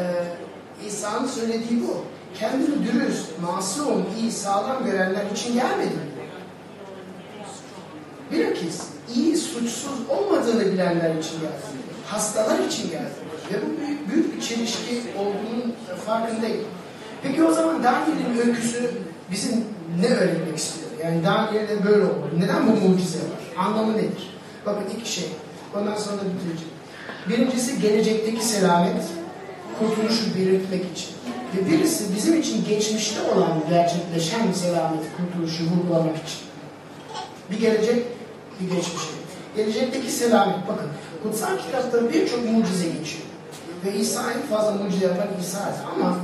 İsa'nın söylediği bu. Kendini dürüst, masum, iyi, sağlam görenler için gelmedim. Bilakis iyi, suçsuz olmadığını bilenler için geldim. Hastalar için geldim. Ve bu büyük, büyük bir çelişki olduğunun farkındayım. Peki o zaman Daniel'in öyküsü bizim ne öğretmek istiyor? Yani Daniel'de böyle olur. Neden bu mucize var? Anlamı nedir? Bakın iki şey. Ondan sonra bitireceğim. Birincisi gelecekteki selamet, kurtuluşu belirtmek için. Ve birisi bizim için geçmişte olan gerçekleşen selameti, kurtuluşu vurgulamak için. Bir gelecek, bir geçmiş. Gelecekteki selamet, bakın kutsal kitapta birçok mucize geçiyor. Ve İsa en fazla mucize yapan İsa'ydı. Ama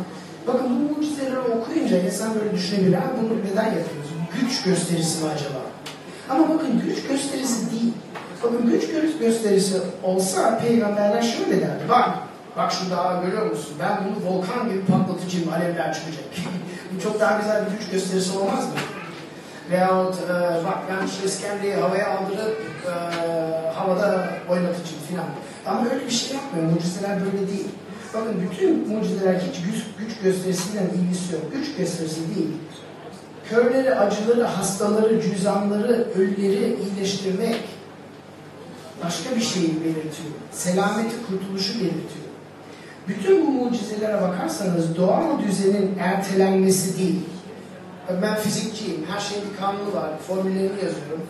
bakın bu mucizeleri okuyunca insan böyle düşünebilir. Ha, bunu neden yapıyoruz? Güç gösterisi mi acaba? Ama bakın güç gösterisi değil. Bakın güç gö- gösterisi olsa peygamberler şöyle derdi. Bak, bak şu dağı görüyor musun? Ben bunu volkan gibi patlatıcıyım, alevler çıkacak. bu çok daha güzel bir güç gösterisi olmaz mı? Veyahut e, bak ben şu iskemleyi havaya aldırıp e, havada oynatacağım filan. Ama öyle bir şey yapmıyor. Mucizeler böyle değil. Bakın bütün mucizeler hiç güç, güç gösterisiyle ilgisi yok. Güç gösterisi değil. Körleri, acıları, hastaları, cüzamları, ölüleri iyileştirmek başka bir şeyi belirtiyor. Selameti, kurtuluşu belirtiyor. Bütün bu mucizelere bakarsanız doğal düzenin ertelenmesi değil. Ben fizikçiyim, her şeyin bir kanunu var, formüllerini yazıyorum.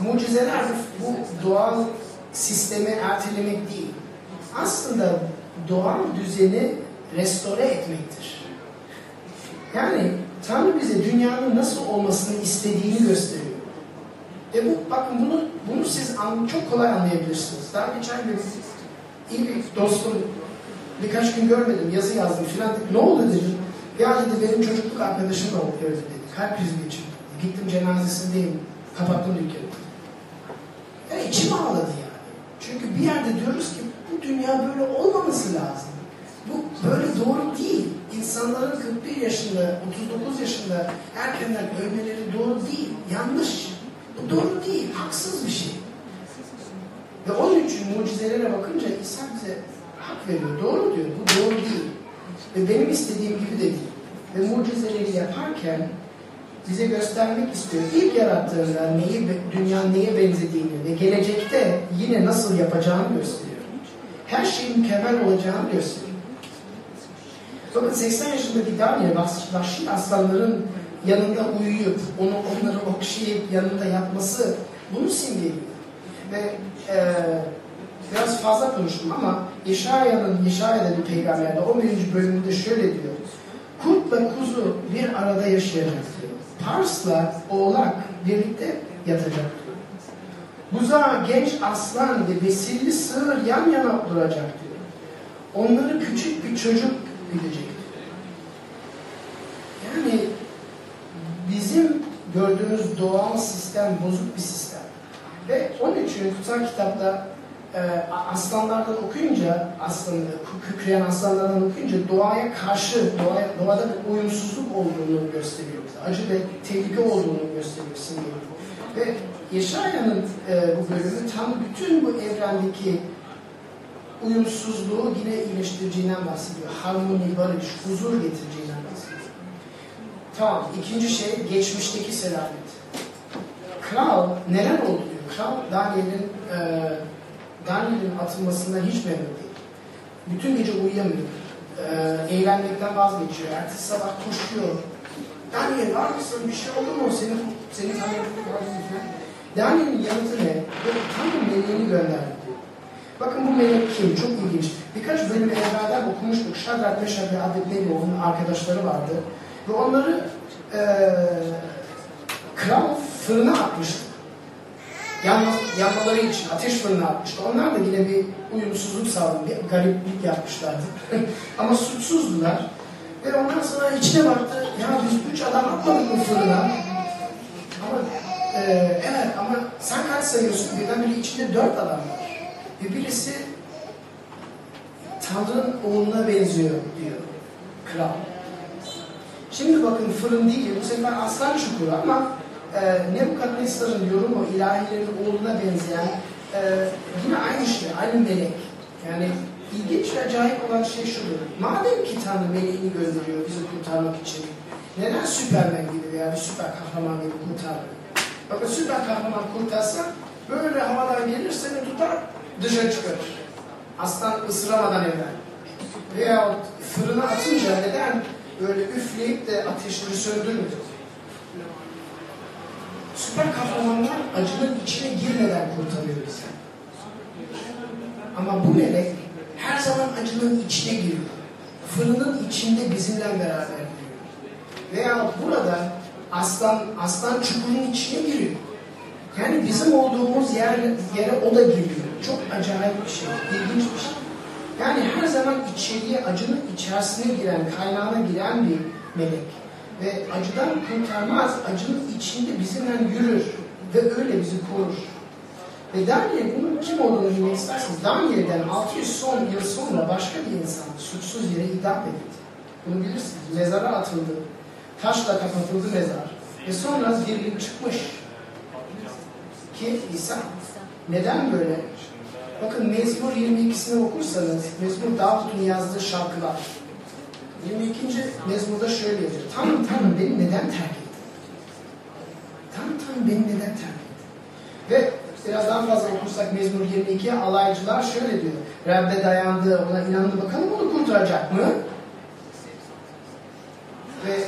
Mucizeler bu doğal sistemi ertelemek değil. Aslında doğal düzeni restore etmektir. Yani Tanrı bize dünyanın nasıl olmasını istediğini gösteriyor. E bu, bakın bunu, bunu siz çok kolay anlayabilirsiniz. Daha geçen gün iyi bir dostum, birkaç gün görmedim, yazı yazdım filan. Ne oldu dedim. Ya dedi benim çocukluk arkadaşım da öldü dedi. Kalp krizi geçirdi. Gittim cenazesindeyim. Kapattım dükkanı. Ya içim ağladı yani. Çünkü bir yerde diyoruz ki bu dünya böyle olmaması lazım. Bu böyle doğru değil. İnsanların 41 yaşında, 39 yaşında erkenden ölmeleri doğru değil. Yanlış. Bu doğru değil. Haksız bir şey. Ve onun için mucizelere bakınca İsa bize hak veriyor. Doğru diyor. Bu doğru değil. Ve benim istediğim gibi de değil. Ve mucizeleri yaparken bize göstermek istiyor. İlk yarattığında neyi, dünya neye benzediğini ve gelecekte yine nasıl yapacağını gösteriyor. Her şeyin mükemmel olacağını gösteriyor. Bakın 80 yaşındaki Daniel vahşi aslanların yanında uyuyup onu onları okşayıp yanında yatması bunu simgeliyor. Ve e, biraz fazla konuştum ama Yeşaya'nın Yeşaya'da bir peygamberde 11. bölümünde şöyle diyor. Kurtla kuzu bir arada yaşayacak diyor. Pars'la oğlak birlikte yatacak diyor. Buzağı genç aslan ve besilli sığır yan yana duracak diyor. Onları küçük bir çocuk bilecek diyor. Yani bizim gördüğümüz doğal sistem bozuk bir sistem. Ve onun için kutsal kitapta e, aslanlardan okuyunca, aslan, kükreyen aslanlardan okuyunca doğaya karşı, doğaya, doğada bir uyumsuzluk olduğunu gösteriyor. Acı ve tehlike olduğunu gösteriyor simgeliyor. Ve Yeşaya'nın e, bu bölümü tam bütün bu evrendeki uyumsuzluğu yine iyileştireceğinden bahsediyor. Harmoni, barış, huzur getireceğinden. Tamam, ikinci şey geçmişteki selamet. Kral neler oldu diyor. Kral Daniel'in e, Daniel'in atılmasından hiç memnun değil. Bütün gece uyuyamıyor. E, eğlenmekten vazgeçiyor. Ertesi sabah koşuyor. Daniel var mısın? Bir şey oldu mu? Senin, senin mı? Daniel'in yanıtı ne? Böyle Tanrı meleğini gönderdi. Bakın bu melek kim? Çok ilginç. Birkaç bölüm evvelden okumuştuk. Şadrak, Meşak ve Abednego onun arkadaşları vardı. Ve onları e, kral fırına atmıştı. Yanma, yanmaları için ateş fırına atmıştı. Onlar da yine bir uyumsuzluk sağladı, bir gariplik yapmışlardı. Ama suçsuzdular. Ve ondan sonra içine baktı, ya biz üç adam atmadık mı fırına? Ama Ee, evet ama sen kaç sayıyorsun? Birdenbire içinde dört adam var. Ve birisi Tanrı'nın oğluna benziyor diyor kral. Şimdi bakın fırın değil, bu sefer aslan çukuru ama e, Nebukadnesar'ın yorumu ilahilerin oğluna benzeyen e, yine aynı şey, aynı melek. Yani ilginç ve acayip olan şey şudur. Madem ki Tanrı meleğini gönderiyor bizi kurtarmak için, neden Süpermen gibi veya bir süper kahraman gibi kurtarmıyor? Bakın süper kahraman kurtarsa böyle havadan gelir seni tutar dışarı çıkarır. Aslan ısıramadan evvel. Veya fırına atınca neden böyle üfleyip de ateşleri söndürmüyor? Süper kahramanlar acının içine girmeden kurtarıyor bizi. Ama bu melek her zaman acının içine giriyor. Fırının içinde bizimle beraber giriyor. Veya burada aslan aslan çukurun içine giriyor. Yani bizim olduğumuz yer, yere o da giriyor. Çok acayip bir şey, ilginç bir şey. Yani her zaman içeriye, acının içerisine giren, kaynağına giren bir melek. Ve acıdan kurtarmaz, acının içinde bizimle yürür ve öyle bizi korur. Ve Daniel bunun kim olduğunu bilmek isterseniz, Daniel'den 600 son yıl sonra başka bir insan suçsuz yere idam edildi. Bunu bilirsiniz. Mezara atıldı. Taşla kapatıldı mezar. Ve sonra dirilip çıkmış. Ki İsa. Neden böyle? Bakın Mezmur 22'sini okursanız, Mezmur Davut'un yazdığı şarkılar. 22. Mezmurda şöyle yazıyor. Tanrım Tanrım beni neden terk ettin? Tanrım Tanrım beni neden terk ettin? Ve biraz daha fazla okursak Mezmur 22'ye alaycılar şöyle diyor. Rabbe dayandı, ona inandı bakalım onu kurtaracak mı? Ve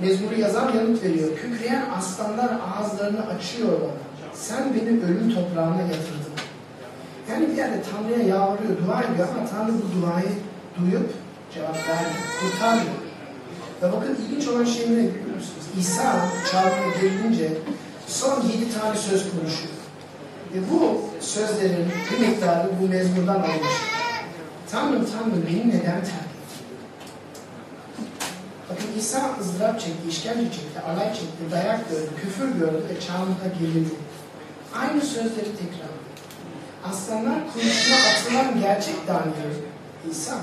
Mezmuru yazan yanıt veriyor. Kükreyen aslanlar ağızlarını açıyor bana. Sen beni ölüm toprağına yatırdın. Yani bir yerde Tanrı'ya yalvarıyor, dua ediyor ama Tanrı bu duayı duyup cevap vermiyor, kurtarmıyor. Ve bakın ilginç olan şey ne biliyor musunuz? İsa çağrına gelince son yedi tane söz konuşuyor. Ve bu sözlerin bir miktarı bu mezmurdan alınmış. Tanrım Tanrım beni neden terk? Bakın İsa ızdırap çekti, işkence çekti, alay çekti, dayak gördü, küfür gördü ve çağında gerildi. Aynı sözleri tekrar aslanlar kuyusuna atılan gerçek Daniel İsa.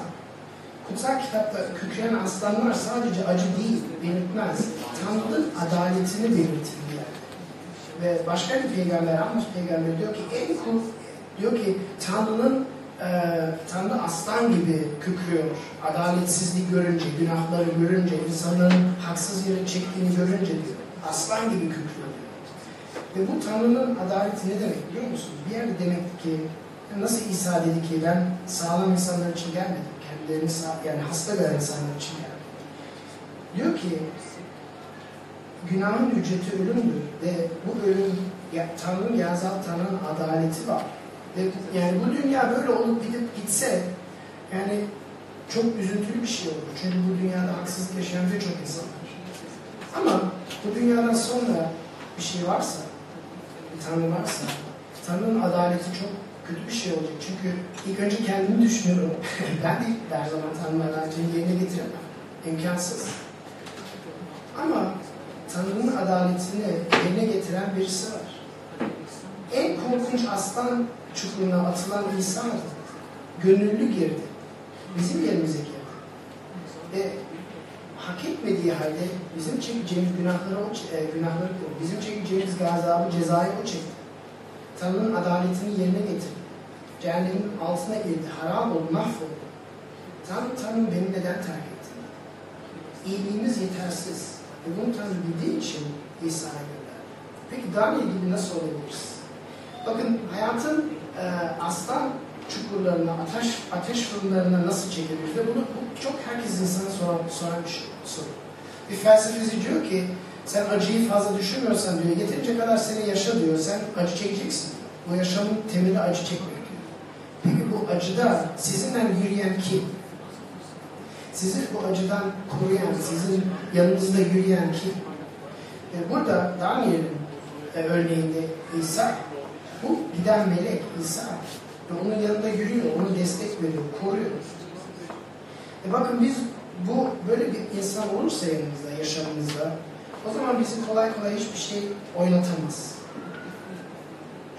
Kutsal kitapta kükreyen aslanlar sadece acı değil, belirtmez. Tanrı'nın adaletini belirtir bir yerde. Ve başka bir peygamber, Amos peygamber diyor ki en kul, diyor ki Tanrı'nın e, Tanrı aslan gibi kükrüyor. Adaletsizliği görünce, günahları görünce, insanların haksız yere çektiğini görünce diyor. Aslan gibi kükrüyor. Ve bu Tanrı'nın adaleti ne demek biliyor musunuz? Bir yerde demek ki nasıl İsa dedi ki ben sağlam insanlar için gelmedim. Kendilerini sağ, yani hasta gören insanlar için geldim. Diyor ki günahın ücreti ölümdür ve bu ölüm ya, Tanrı'nın yazal Tanrı'nın adaleti var. Ve yani bu dünya böyle olup gidip gitse yani çok üzüntülü bir şey olur. Çünkü bu dünyada haksızlık yaşayan birçok insan var. Ama bu dünyadan sonra bir şey varsa bir Tanrı varsa Tanrı'nın adaleti çok kötü bir şey olacak. Çünkü ilk önce kendimi düşünüyorum. ben de her zaman Tanrı'nın adaletini yerine getiremem. İmkansız. Ama Tanrı'nın adaletini yerine getiren birisi var. En korkunç aslan çukuruna atılan İsa'dı. Gönüllü girdi. Bizim yerimize girdi. Ve hak etmediği halde bizim çekeceğimiz günahları e, günahları bizim çekeceğimiz gazabı cezayı o çekti. Tanrı'nın adaletini yerine getirdi. Cehennemin altına girdi. Harap oldu, mahvoldu. Tanrı, Tanrı beni neden terk etti? İyiliğimiz yetersiz. Ve bunu Tanrı bildiği için İsa'ya gönderdi. Peki Daniel gibi nasıl olabiliriz? Bakın hayatın e, aslan çukurlarına, ateş, ateş fırınlarına nasıl çekilir? Ve bunu bu çok herkes insana soran, soran bir şey, soru. Bir felsefeci diyor ki sen acıyı fazla düşünmüyorsan diyor yeterince kadar seni yaşa diyor sen acı çekeceksin. Bu yaşamın temeli acı çekmek diyor. Peki bu acıda sizinle yürüyen kim? Sizi bu acıdan koruyan, sizin yanınızda yürüyen kim? E burada Daniel'in e, örneğinde İsa, bu giden melek İsa ve onun yanında yürüyor, onu destek veriyor, koruyor. E bakın biz bu böyle bir insan olursa yanımızda, yaşamımızda o zaman bizi kolay kolay hiçbir şey oynatamaz.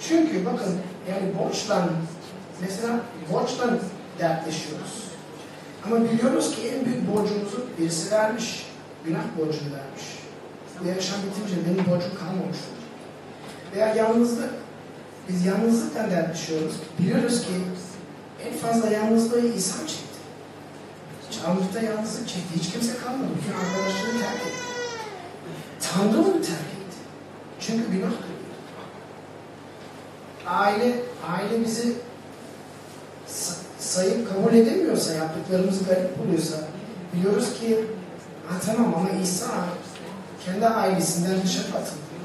Çünkü bakın yani borçla mesela borçla dertleşiyoruz. Ama biliyoruz ki en büyük borcumuzu birisi vermiş. Günah borcunu vermiş. Bu yaşam bitince benim borcum kalmamış. Veya yalnızlık. Biz yalnızlıktan dertleşiyoruz. Biliyoruz ki en fazla yalnızlığı İsa çekti. Çağımızda yalnızlık çekti. Hiç kimse kalmadı. Bütün arkadaşları terk etti. Tanrı onu terk etti. Çünkü günah Aile, aile bizi sa- sayıp kabul edemiyorsa, yaptıklarımızı garip buluyorsa, biliyoruz ki ha, tamam ama İsa kendi ailesinden dışarı atıldı.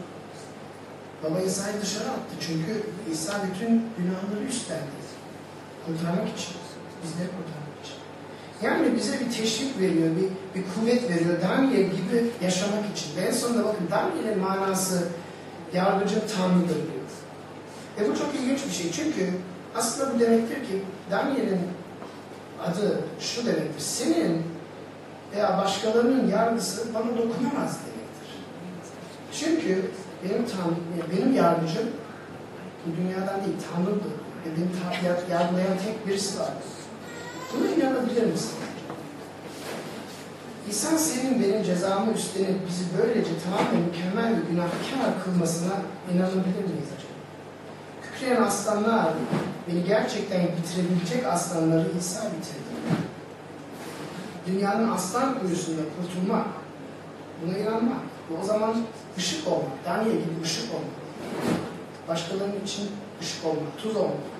Baba İsa'yı dışarı attı çünkü İsa bütün günahları üstlendi. Kurtarmak için, bizleri kurtarmak için. Yani bize bir teşvik veriyor, bir, bir kuvvet veriyor. Daniel gibi yaşamak için. Ve en sonunda bakın Daniel'in manası yargıcın Tanrı'dır diyor. Ve bu çok ilginç bir şey. Çünkü aslında bu demektir ki Daniel'in adı şu demektir. Senin veya başkalarının yargısı bana dokunamaz demektir. Çünkü benim tanrım, benim yargıcım bu dünyadan değil, Tanrı'dır. Ve beni yargılayan tek birisi var. Buna inanabilir misin? İnsan senin benim cezamı üstlenip bizi böylece tamamen mükemmel bir günahkar kılmasına inanabilir miyiz acaba? Kükreyen aslanlar beni gerçekten bitirebilecek aslanları İsa bitirdi. Dünyanın aslan kuyusunda kurtulmak, buna inanmak, o zaman ışık olmak, Daniel gibi ışık olmak, başkalarının için ışık olmak, tuz olmak.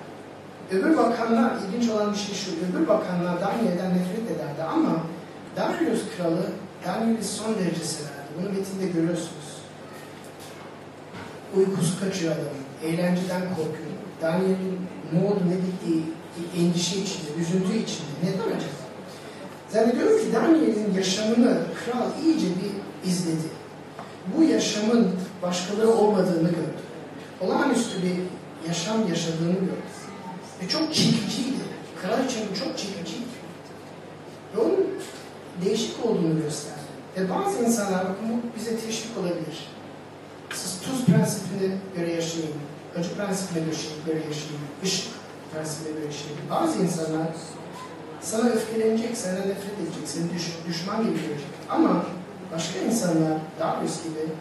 Öbür bakanlar, ilginç olan bir şey şu, öbür bakanlar Daniel'den nefret ederdi ama Darius kralı Daniel'i son derece severdi. Bunu metinde görüyorsunuz. Uykusu kaçıyor adamın, eğlenceden korkuyor. Daniel'in ne oldu ne bittiği endişe içinde, üzüntü içinde. Neden acaba? Zannediyorum ki Daniel'in yaşamını kral iyice bir izledi. Bu yaşamın başkaları olmadığını gördü. Olağanüstü bir yaşam yaşadığını gördü. Ve çok çekiciydi. Kral için bu çok çekiciydi. Ve onun değişik olduğunu gösterdi. Ve bazı insanlar, bu bize teşvik olabilir. Siz tuz prensibine göre yaşayın, acı prensibine göre yaşayın, ışık prensibine göre yaşayın. Bazı insanlar sana öfkelenecek, sana nefret edecek, seni düş, düşman gibi görecek. Ama başka insanlar, Darius gibi,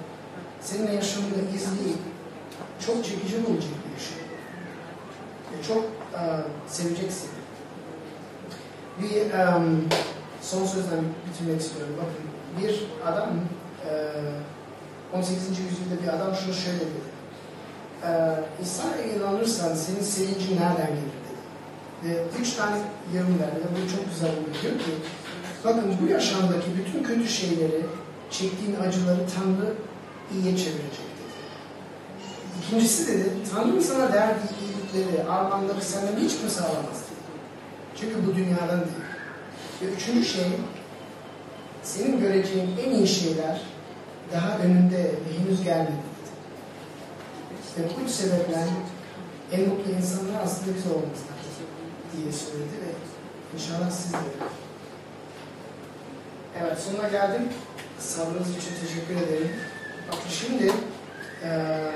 seninle yaşamını izleyip çok çekici bulacak bir yaşam. Ve çok e, seveceksin. Bir um, son sözden bitirmek istiyorum. Bakın bir adam e, 18. yüzyılda bir adam şunu şöyle dedi. E, İsa'ya inanırsan senin sevincin nereden gelir dedi. Ve üç tane yorum verdi. Ve bu çok güzel oluyor. Diyor ki bakın bu yaşamdaki bütün kötü şeyleri çektiğin acıları Tanrı iyiye çevirecek dedi. İkincisi dedi, Tanrı'nın sana verdiği iyilikleri, armağanları senden hiç kimse alamaz dedi. Çünkü bu dünyadan değil. Ve üçüncü şey, senin göreceğin en iyi şeyler daha önünde ve henüz gelmedi dedi. Ve bu sebepten en mutlu insanlar aslında biz olmamızdan diye söyledi ve inşallah siz de. Evet sonuna geldim. Sabrınız için teşekkür ederim. Bakın şimdi eee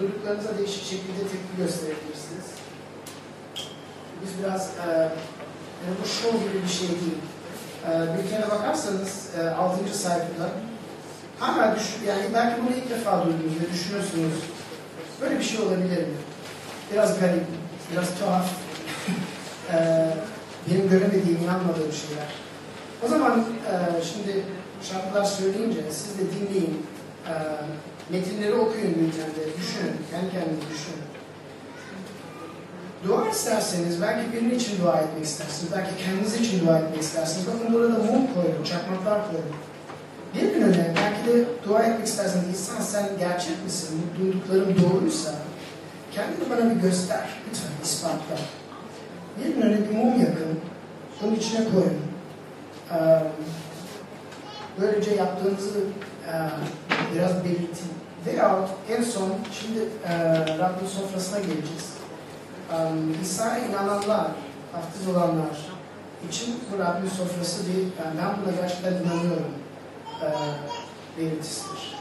duyduklarınıza değişik şekilde tepki gösterebilirsiniz. Biz biraz eee yani bu show gibi bir şey değil. Eee bültene bakarsanız eee 6. sayfada hala düşün, yani belki bunu ilk defa duydunuz düşünüyorsunuz. Böyle bir şey olabilir mi? Biraz garip, biraz tuhaf. Eee benim göremediğim, inanmadığım şeyler. O zaman eee şimdi şarkılar söyleyince siz de dinleyin. Eee metinleri okuyun bültende, düşünün, kendi kendinize düşünün. Dua isterseniz, belki birinin için dua etmek istersiniz, belki kendiniz için dua etmek istersiniz. Bakın burada mum koydum, çakmaklar koydum. Bir gün öne belki de dua etmek isterseniz, İsa sen gerçek misin, bu duyduklarım doğruysa kendini bana bir göster, lütfen ispatla. Bir gün öne bir mum yakın, onun içine koyun. Böylece yaptığınızı biraz belirtin. Veyahut en son, şimdi Rabbin sofrasına geleceğiz. İsa'ya inananlar, hafız olanlar için bu Rabbin sofrası bir, yani ben buna gerçekten inanıyorum, belirtisidir.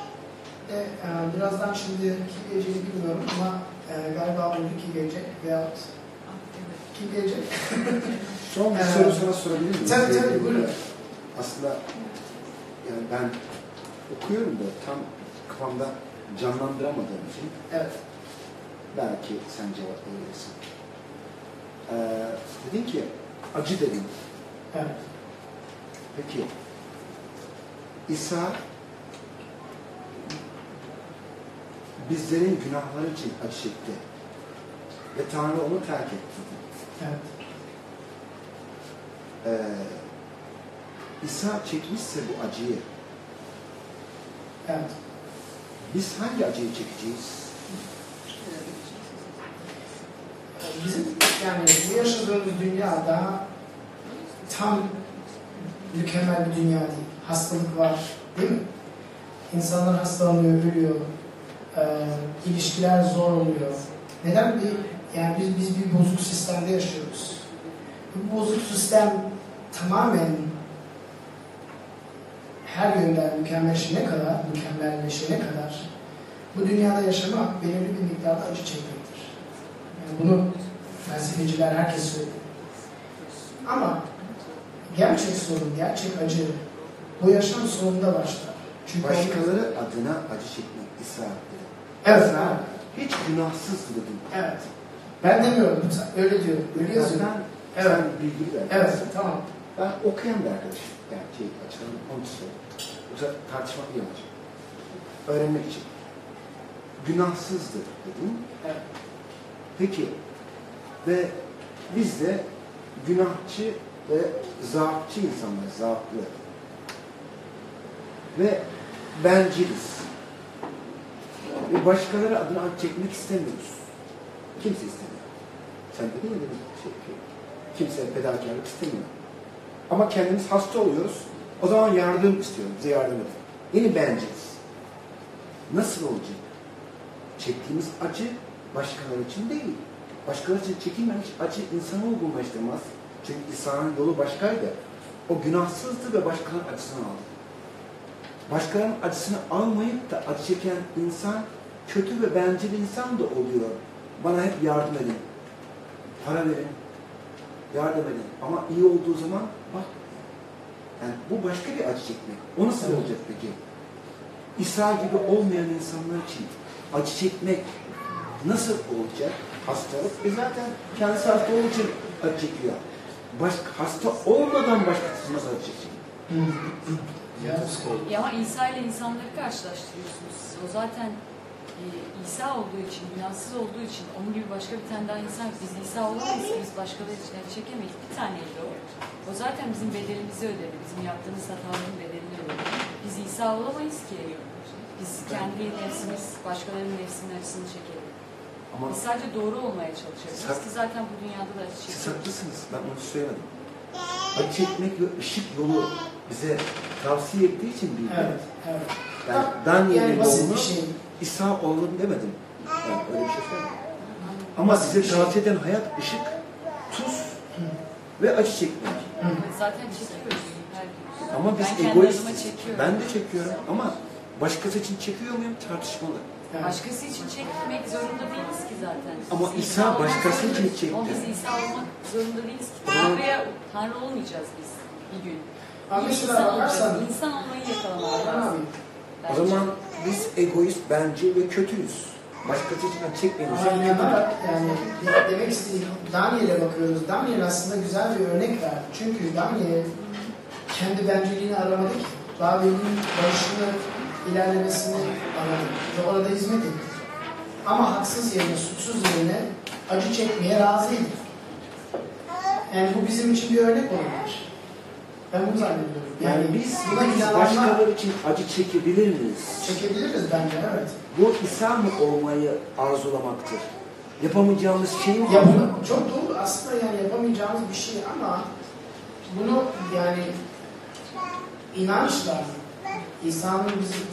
de e, birazdan şimdi kim geleceğini bilmiyorum ama galiba Ulrike gelecek veyahut kim gelecek? Son bir Ee, soru sana sorabilir miyim? Tabii tabii buyurun. Aslında yani ben okuyorum da tam kafamda canlandıramadığım için Evet. belki sen cevap verirsin. Ee, dedin ki acı dedin. Evet. Peki İsa bizlerin günahları için acı çekti. Ve Tanrı onu terk etti. Evet. Ee, İsa çekmişse bu acıyı Evet. biz hangi acıyı çekeceğiz? Bizim yani bu yaşadığımız dünya daha tam mükemmel bir dünya değil. Hastalık var, değil mi? İnsanlar hastalanıyor, ölüyor. Ee, ilişkiler zor oluyor. Neden bir yani biz biz bir bozuk sistemde yaşıyoruz. Bu bozuk sistem tamamen her yönden mükemmelleşene kadar, mükemmelleşene kadar bu dünyada yaşamak belirli bir miktarda acı çekmektir. Yani bunu felsefeciler herkes söylüyor. Ama gerçek sorun, gerçek acı bu yaşam sonunda başlar. Çünkü Başkaları adına acı çekmek İsa dedi. Evet, evet. hiç günahsız dedim. Evet. Ben demiyorum. Öyle diyor. Öyle yazıyor. Ben, Evet. sen bilgi ver. Evet, tamam. Ben okuyan bir arkadaşım. Yani şey açalım, onu söyleyeyim. Yoksa tartışmak iyi olacak. Öğrenmek için. Günahsızdır dedim. Evet. Peki ve biz de günahçı ve zaafçı insanlar, zaaflı. Ve benciliz. Ve başkaları adına çekmek istemiyoruz. Kimse istemiyor. Sen dedin ya demin şey, şey, kimse fedakarlık istemiyor. Ama kendimiz hasta oluyoruz. O zaman yardım istiyoruz. Bize yardım edin. Yine benciliz. Nasıl olacak? Çektiğimiz acı başkaları için değil. Başkaları için çekilmemiş acı insanı olgunlaştırmaz. Çünkü İsa'nın yolu başkaydı. O günahsızdı ve başkalarının acısını aldı. Başkalarının acısını almayıp da acı çeken insan kötü ve bencil insan da oluyor. Bana hep yardım edin. Para verin. Yardım edin. Ama iyi olduğu zaman yani bu başka bir acı çekmek. O nasıl Evet. olacak peki? İsa gibi olmayan insanlar için acı çekmek nasıl olacak? Hastalık. E zaten kendisi hasta olduğu için acı çekiyor. Başka, hasta olmadan başkası nasıl acı çekecek? Ya ama İsa ile insanları karşılaştırıyorsunuz. O zaten İsa olduğu için, günahsız olduğu için onun gibi başka bir tane daha insan. Biz İsa olamayız ki biz başkaları için çekemeyiz. Bir taneydi o. O zaten bizim bedelimizi ödedi. Bizim yaptığımız hataların bedelini ödedi. Biz İsa olamayız ki. Biz kendi nefsimiz, başkalarının nefsinin acısını çekelim. Ama Biz sadece doğru olmaya çalışıyoruz Sa- ki zaten bu dünyada da acı siz çekiyoruz. haklısınız. Ben onu söylemedim. Acı çekmek ve ışık yolu bize tavsiye ettiği için bir Evet. Evet. Yani Bak, Daniel'in yani yolunu şey. İsa oğlum demedim. Yani öyle bir şey söylemedim. Ama size tavsiye eden hayat ışık, tuz ve acı çekmek. Zaten çekiyoruz her gün. Ama biz ben çekiyorum. Ben de çekiyorum ama başkası için çekiyor muyum tartışmalı. Evet. Başkası için çekmek zorunda değiliz ki zaten. Ama Biz İsa olmak başkası için çekti. Ama biz İsa olmak zorunda değiliz ki. Tanrı'ya, Tanrı olmayacağız biz bir gün. Ama Bir insan olacağız. İnsan olmayı yakalamak lazım. abi, O zaman biz egoist, bencil ve kötüyüz. Başkası için çekmeyiz. Ama inanarak yani de- demek istediğim Daniel'e bakıyoruz. Daniel aslında güzel bir örnek verdi. Çünkü Daniel kendi bencilliğini aramadı ki. Babil'in barışını, ilerlemesini aradı. Ve orada hizmet etti. Ama haksız yerine, suçsuz yerine acı çekmeye razıydı. Yani bu bizim için bir örnek olabilir. Ben bunu zannediyorum. Yani biz, buna biz inananlar başkaları için acı çekebilir miyiz? çekebiliriz bence evet. Bu İsa mı olmayı arzulamaktır? Yapamayacağımız şey mi? Ya bunu çok doğru aslında yani yapamayacağımız bir şey ama bunu yani inançla İsa'nın bizi